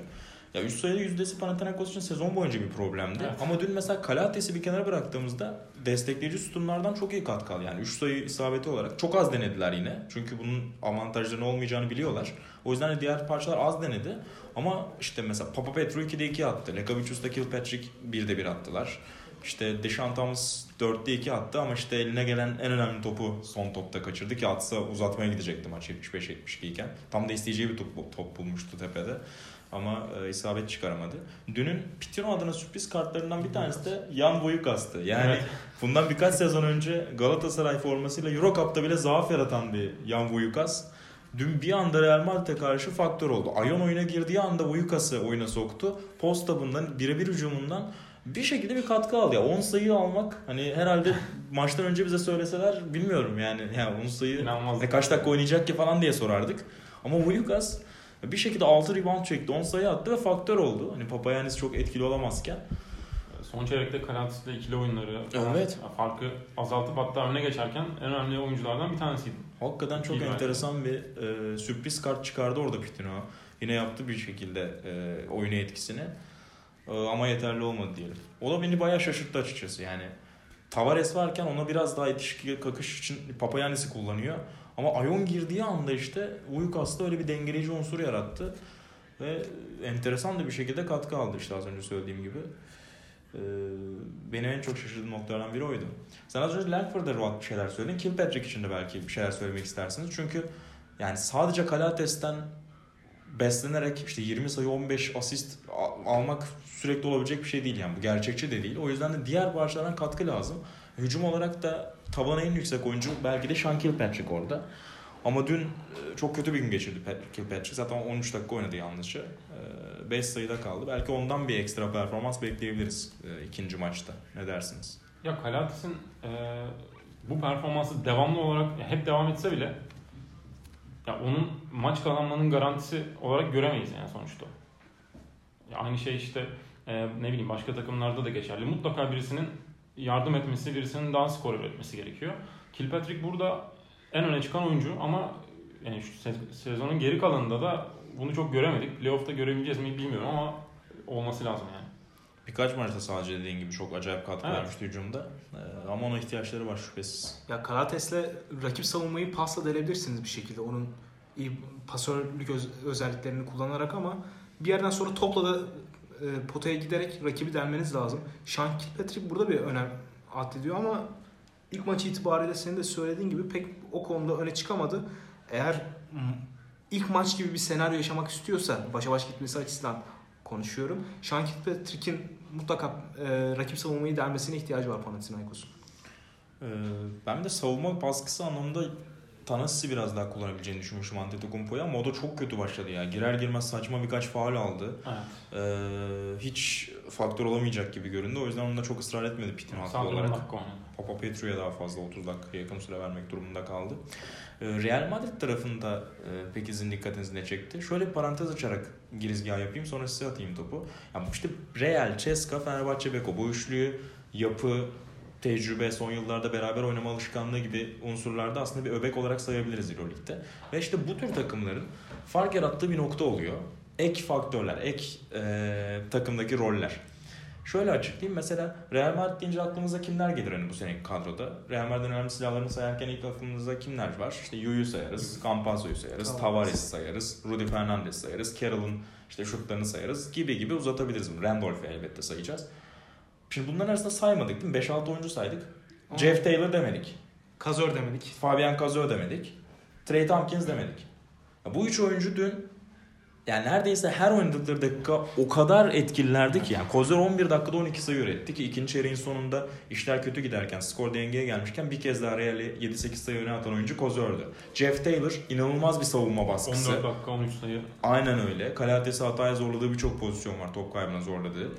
Ya üst sayılı yüzdesi Panathinaikos için sezon boyunca bir problemdi. Evet. Ama dün mesela Kalates'i bir kenara bıraktığımızda destekleyici sütunlardan çok iyi katkı aldı. Yani 3 sayı isabeti olarak çok az denediler yine. Çünkü bunun avantajlarının olmayacağını biliyorlar. O yüzden de diğer parçalar az denedi. Ama işte mesela Papa Petru 2'de 2 attı. Lekavicius'ta Kilpatrick 1'de 1 attılar. İşte Deshaun Thomas 4'te 2 attı ama işte eline gelen en önemli topu son topta kaçırdı ki atsa uzatmaya gidecekti maç 75-72 iken. Tam da isteyeceği bir top, top bulmuştu tepede. Ama e, isabet çıkaramadı. Dünün Pitino adına sürpriz kartlarından bir tanesi de Yan Boyukas'tı. Yani Evet. bundan birkaç sezon önce Galatasaray formasıyla Eurocup'ta bile zaaf yaratan bir Yan Boyukas. Dün bir anda Real Madrid'e karşı faktör oldu. Ayon oyuna girdiği anda Boyukas'ı oyuna soktu. Posta bundan birebir hücumundan bir şekilde bir katkı aldı. Ya 10 sayı almak hani herhalde maçtan önce bize söyleseler bilmiyorum yani. Yani 10 sayı İnanılmaz. e kaç dakika oynayacak ki falan diye sorardık. Ama Boyukas bir şekilde 6 rebound çekti, 10 sayı attı ve faktör oldu. Hani Papayanis çok etkili olamazken. Son çeyrekte Kalatis'le ikili oyunları falan Evet. farkı azaltıp hatta öne geçerken en önemli oyunculardan bir tanesiydi. Hakikaten çok İyi enteresan bir e, sürpriz kart çıkardı orada Pitino. Yine yaptı bir şekilde e, oyunu etkisini. E, ama yeterli olmadı diyelim. O da beni bayağı şaşırttı açıkçası. Yani Tavares varken ona biraz daha ilişki kakış için Papayanis'i kullanıyor. Ama Ayon girdiği anda işte Uyukas'ta öyle bir dengeleyici unsur yarattı. Ve enteresan da bir şekilde katkı aldı işte az önce söylediğim gibi. Ee, benim en çok şaşırdığım noktalardan biri oydu. Sen az önce Langford'a Ruat bir şeyler söyledin. Kilpatrick için de belki bir şeyler söylemek istersiniz. Çünkü yani sadece Kalates'ten beslenerek işte 20 sayı 15 asist almak sürekli olabilecek bir şey değil yani. Bu gerçekçi de değil. O yüzden de diğer parçalardan katkı lazım. Hücum olarak da tabanı en yüksek oyuncu belki de Sean Kilpatrick orada. Ama dün e, çok kötü bir gün geçirdi Pat- Kilpatrick. Zaten 13 dakika oynadı yalnızca. 5 sayıda kaldı. Belki ondan bir ekstra performans bekleyebiliriz e, ikinci maçta. Ne dersiniz? Ya Kalatis'in e, bu performansı devamlı olarak hep devam etse bile ya onun maç kazanmanın garantisi olarak göremeyiz yani sonuçta. Ya aynı şey işte e, ne bileyim başka takımlarda da geçerli. Mutlaka birisinin yardım etmesi, birisinin daha skor üretmesi gerekiyor. Kilpatrick burada en öne çıkan oyuncu ama yani şu se- sezonun geri kalanında da bunu çok göremedik. Playoff'ta görebileceğiz mi bilmiyorum ama olması lazım yani. Birkaç maçta sadece dediğin gibi çok acayip katkı Evet. vermişti hücumda. Ee, ama ona ihtiyaçları var şüphesiz. Ya Kalates'le rakip savunmayı pasla delebilirsiniz bir şekilde. Onun iyi pasörlük öz- özelliklerini kullanarak ama bir yerden sonra topla da e, potaya giderek rakibi delmeniz lazım. Sean Kilpatrick burada bir önem addediyor ama ilk maç itibariyle senin de söylediğin gibi pek o konuda öne çıkamadı. Eğer ilk maç gibi bir senaryo yaşamak istiyorsa başa baş gitmesi açısından konuşuyorum. Sean Kilpatrick'in mutlaka e, rakip savunmayı delmesine ihtiyacı var Panathinaikos'un. Ee, ben de savunma baskısı anlamında Tanasis'i biraz daha kullanabileceğini düşünmüşüm Antetokounmpo'ya ama o da çok kötü başladı ya. Girer girmez saçma birkaç faul aldı. Evet. Ee, hiç faktör olamayacak gibi göründü. O yüzden onunla çok ısrar etmedi Pitt'in haklı Sadece 10 olarak. Papa Petru'ya daha fazla 30 dakika yakın süre vermek durumunda kaldı. Ee, Real Madrid tarafında e, peki sizin dikkatinizi ne çekti? Şöyle bir parantez açarak girizgah yapayım sonra size atayım topu. Ya işte Real, Ceska, Fenerbahçe, Beko bu üçlüyü yapı, tecrübe, son yıllarda beraber oynama alışkanlığı gibi unsurlarda aslında bir öbek olarak sayabiliriz Euroleague'de. Ve işte bu tür takımların fark yarattığı bir nokta oluyor. Ek faktörler, ek e, takımdaki roller. Şöyle açıklayayım. Mesela Real Madrid deyince aklımıza kimler gelir hani bu seneki kadroda? Real Madrid'in önemli silahlarını sayarken ilk aklımıza kimler var? İşte Yu'yu sayarız, Campazzo'yu sayarız, Tavares. Tavares'i sayarız, Rudy Fernandez sayarız, Carroll'ın işte şutlarını sayarız gibi gibi uzatabiliriz. Randolph'u elbette sayacağız. Şimdi bunların arasında saymadık değil mi? 5-6 oyuncu saydık. Ama- Jeff Taylor demedik. Kazör demedik. Fabian Cazo demedik. Trey Tompkins demedik. Ya bu üç oyuncu dün yani neredeyse her oynadıkları dakika o kadar etkililerdi ki yani Kozer 11 dakikada 12 sayı üretti ki ikinci çeyreğin sonunda işler kötü giderken skor dengeye gelmişken bir kez daha Real'i 7-8 sayı öne atan oyuncu Kozer'dü. Jeff Taylor inanılmaz bir savunma baskısı. 14 dakika 13 sayı. Aynen öyle. Kalates'i hataya zorladığı birçok pozisyon var. Top kaybına zorladığı.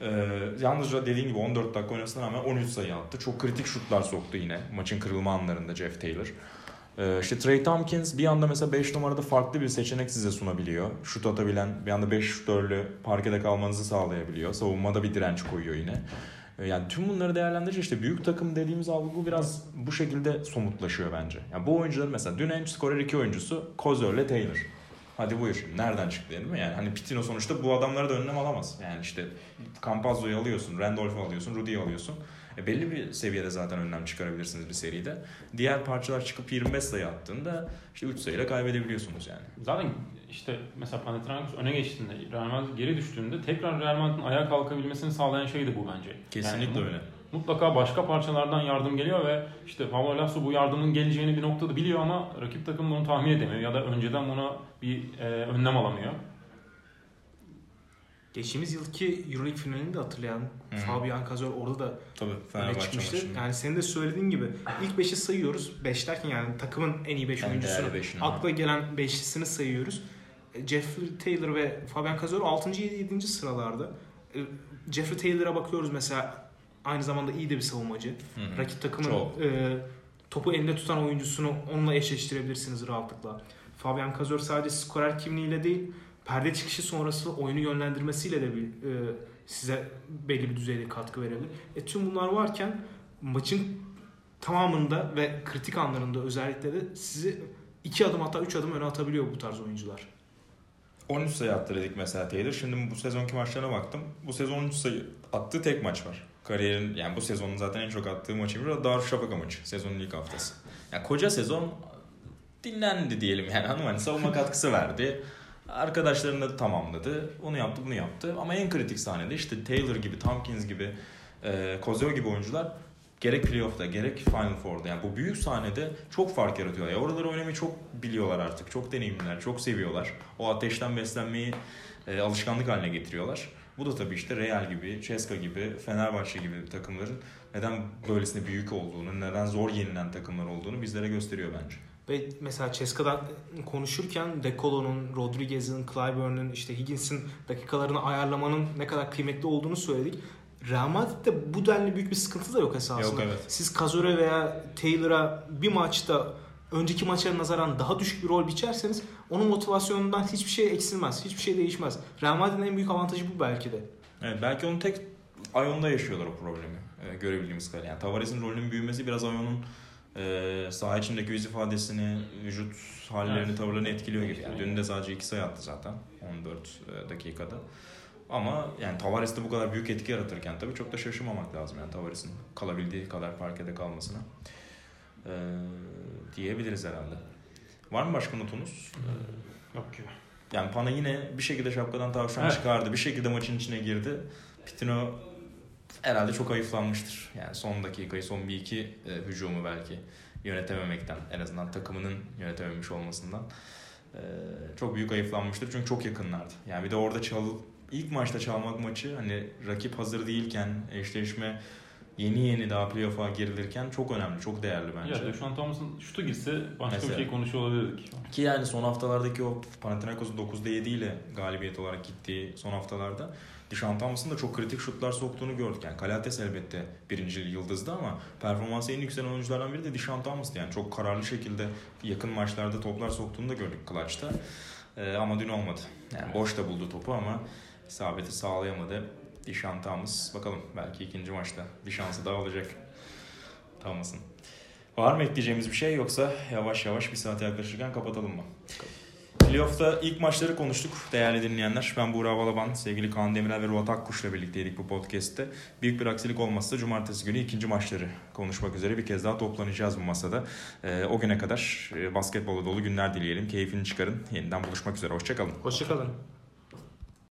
Ee, yalnızca dediğim gibi 14 dakika oynasına rağmen 13 sayı attı. Çok kritik şutlar soktu yine maçın kırılma anlarında Jeff Taylor. Ee, işte Trey Tompkins bir anda mesela 5 numarada farklı bir seçenek size sunabiliyor. Şut atabilen bir anda 5 şutörlü parkede kalmanızı sağlayabiliyor. Savunmada bir direnç koyuyor yine. Ee, Yani tüm bunları değerlendirince işte büyük takım dediğimiz algı biraz bu şekilde somutlaşıyor bence. Yani bu oyuncular mesela dün en skorer iki oyuncusu Kozor ile Taylor. Hadi buyur şimdi nereden çıktı değil mi? Yani hani Pitino sonuçta bu adamları da önlem alamaz. Yani işte Campazzo'yu alıyorsun, Randolph'u alıyorsun, Rudy'yi alıyorsun. E belli bir seviyede zaten önlem çıkarabilirsiniz bir seride. Diğer parçalar çıkıp 25 sayı attığında işte 3 sayıyla kaybedebiliyorsunuz yani. Zaten işte mesela Panathinaikos öne geçtiğinde, Real Madrid geri düştüğünde tekrar Real Madrid'in ayağa kalkabilmesini sağlayan şey de bu bence. Kesinlikle Yani öyle. Mutlaka başka parçalardan yardım geliyor ve işte Pablo Lasso bu yardımın geleceğini bir noktada biliyor ama rakip takım bunu tahmin edemiyor ya da önceden buna bir e, önlem alamıyor. Geçtiğimiz yılki Euroleague finalini de hatırlayan Hı. Fabian Kazor orada da Tabii öne çıkmıştı. maçında. Yani senin de söylediğin gibi ilk 5'i sayıyoruz. 5 derken yani takımın en iyi 5 En oyuncusunu akla gelen beşlisini sayıyoruz. E, Jeffrey Taylor ve Fabian Kazor 6. 7. sıralarda. E, Jeffrey Taylor'a bakıyoruz mesela aynı zamanda iyi de bir savunmacı. Hı hı. Rakip takımın Çok. e, topu elinde tutan oyuncusunu onunla eşleştirebilirsiniz rahatlıkla. Fabian Kazor sadece skorer kimliğiyle değil, perde çıkışı sonrası oyunu yönlendirmesiyle de bir, e, size belli bir düzeyde katkı verebilir. E, tüm bunlar varken maçın tamamında ve kritik anlarında özellikle de sizi iki adım hatta üç adım öne atabiliyor bu tarz oyuncular. 13 sayı attı dedik mesela Taylor. Şimdi bu sezonki maçlarına baktım. Bu sezon 13 sayı attığı tek maç var. Kariyerin yani bu sezonun zaten en çok attığı maçı bir Darüşşafaka maçı. Sezonun ilk haftası. Yani koca sezon dinlendi diyelim yani hanım hani savunma katkısı verdi. Arkadaşlarını da tamamladı. Onu yaptı bunu yaptı. Ama en kritik sahnede işte Taylor gibi, Tompkins gibi, e, Kozeo gibi oyuncular gerek playoff'ta gerek Final Four'da yani bu büyük sahnede çok fark yaratıyorlar. Ya oraları oynamayı çok biliyorlar artık. Çok deneyimliler, çok seviyorlar. O ateşten beslenmeyi e, alışkanlık haline getiriyorlar. Bu da tabii işte Real gibi, Ceska gibi, Fenerbahçe gibi takımların neden böylesine büyük olduğunu, neden zor yenilen takımlar olduğunu bizlere gösteriyor bence. Ve mesela Ceska'dan konuşurken De Colo'nun, Rodriguez'in, Clyburn'un, işte Higgins'in dakikalarını ayarlamanın ne kadar kıymetli olduğunu söyledik. Real Madrid'de bu denli büyük bir sıkıntı da yok esasında. Yok, evet. Siz Kazore veya Taylor'a bir maçta önceki maçlara nazaran daha düşük bir rol biçerseniz onun motivasyonundan hiçbir şey eksilmez. Hiçbir şey değişmez. Real Madrid'in en büyük avantajı bu belki de. Evet, belki onun tek Ayon'da yaşıyorlar o problemi. E, görebildiğimiz kadarıyla. Yani Tavares'in rolünün büyümesi biraz Ayon'un e, saha içindeki yüz ifadesini, vücut hallerini, Evet. tavırlarını etkiliyor gibi. Yani dün de sadece 2 sayı attı zaten 14 e, dakikada. Ama yani Tavares'te bu kadar büyük etki yaratırken tabii çok da şaşırmamak lazım yani Tavares'in kalabildiği kadar parkede kalmasına. E, diyebiliriz herhalde. Var mı başka notunuz? Yok gibi. Yani Pana yine bir şekilde şapkadan tavşan Evet. çıkardı. Bir şekilde maçın içine girdi. Pitino herhalde çok ayıflanmıştır. Yani son dakikayı, son bir iki e, hücumu belki yönetememekten, en azından takımının yönetememiş olmasından e, çok büyük ayıflanmıştır. Çünkü çok yakınlardı. Yani bir de orada çal ilk maçta çalmak maçı hani rakip hazır değilken eşleşme yeni yeni daha playoff'a girilirken çok önemli, çok değerli bence. Ya Dušan Thomas'ın şutu girse başka Mesela. bir şey konuşuyor olabilirdik. Ki yani son haftalardaki o Panathinaikos'un 9'da 7 ile galibiyet olarak gittiği son haftalarda Dishon Thomas'ın da çok kritik şutlar soktuğunu gördük. Yani Kalates elbette birinci yıldızdı ama performansı en yükselen oyunculardan biri de Dishon Thomas'tı. Yani çok kararlı şekilde yakın maçlarda toplar soktuğunu da gördük Clutch'ta. Ee, ama dün olmadı. Yani boş da buldu topu ama isabeti sağlayamadı. Dishon Thomas. Bakalım belki ikinci maçta bir şansı daha olacak Thomas'ın. Var mı ekleyeceğimiz bir şey yoksa yavaş yavaş bir saate yaklaşırken kapatalım mı? Playoff'ta ilk maçları konuştuk değerli dinleyenler. Ben Buğra Balaban, sevgili Kaan Demirel ve Ruat Akkuş'la birlikteydik bu podcast'te. Büyük bir aksilik olmazsa cumartesi günü ikinci maçları konuşmak üzere bir kez daha toplanacağız bu masada. Ee, o güne kadar e, dolu günler dileyelim. Keyfini çıkarın. Yeniden buluşmak üzere. Hoşçakalın. Hoşçakalın.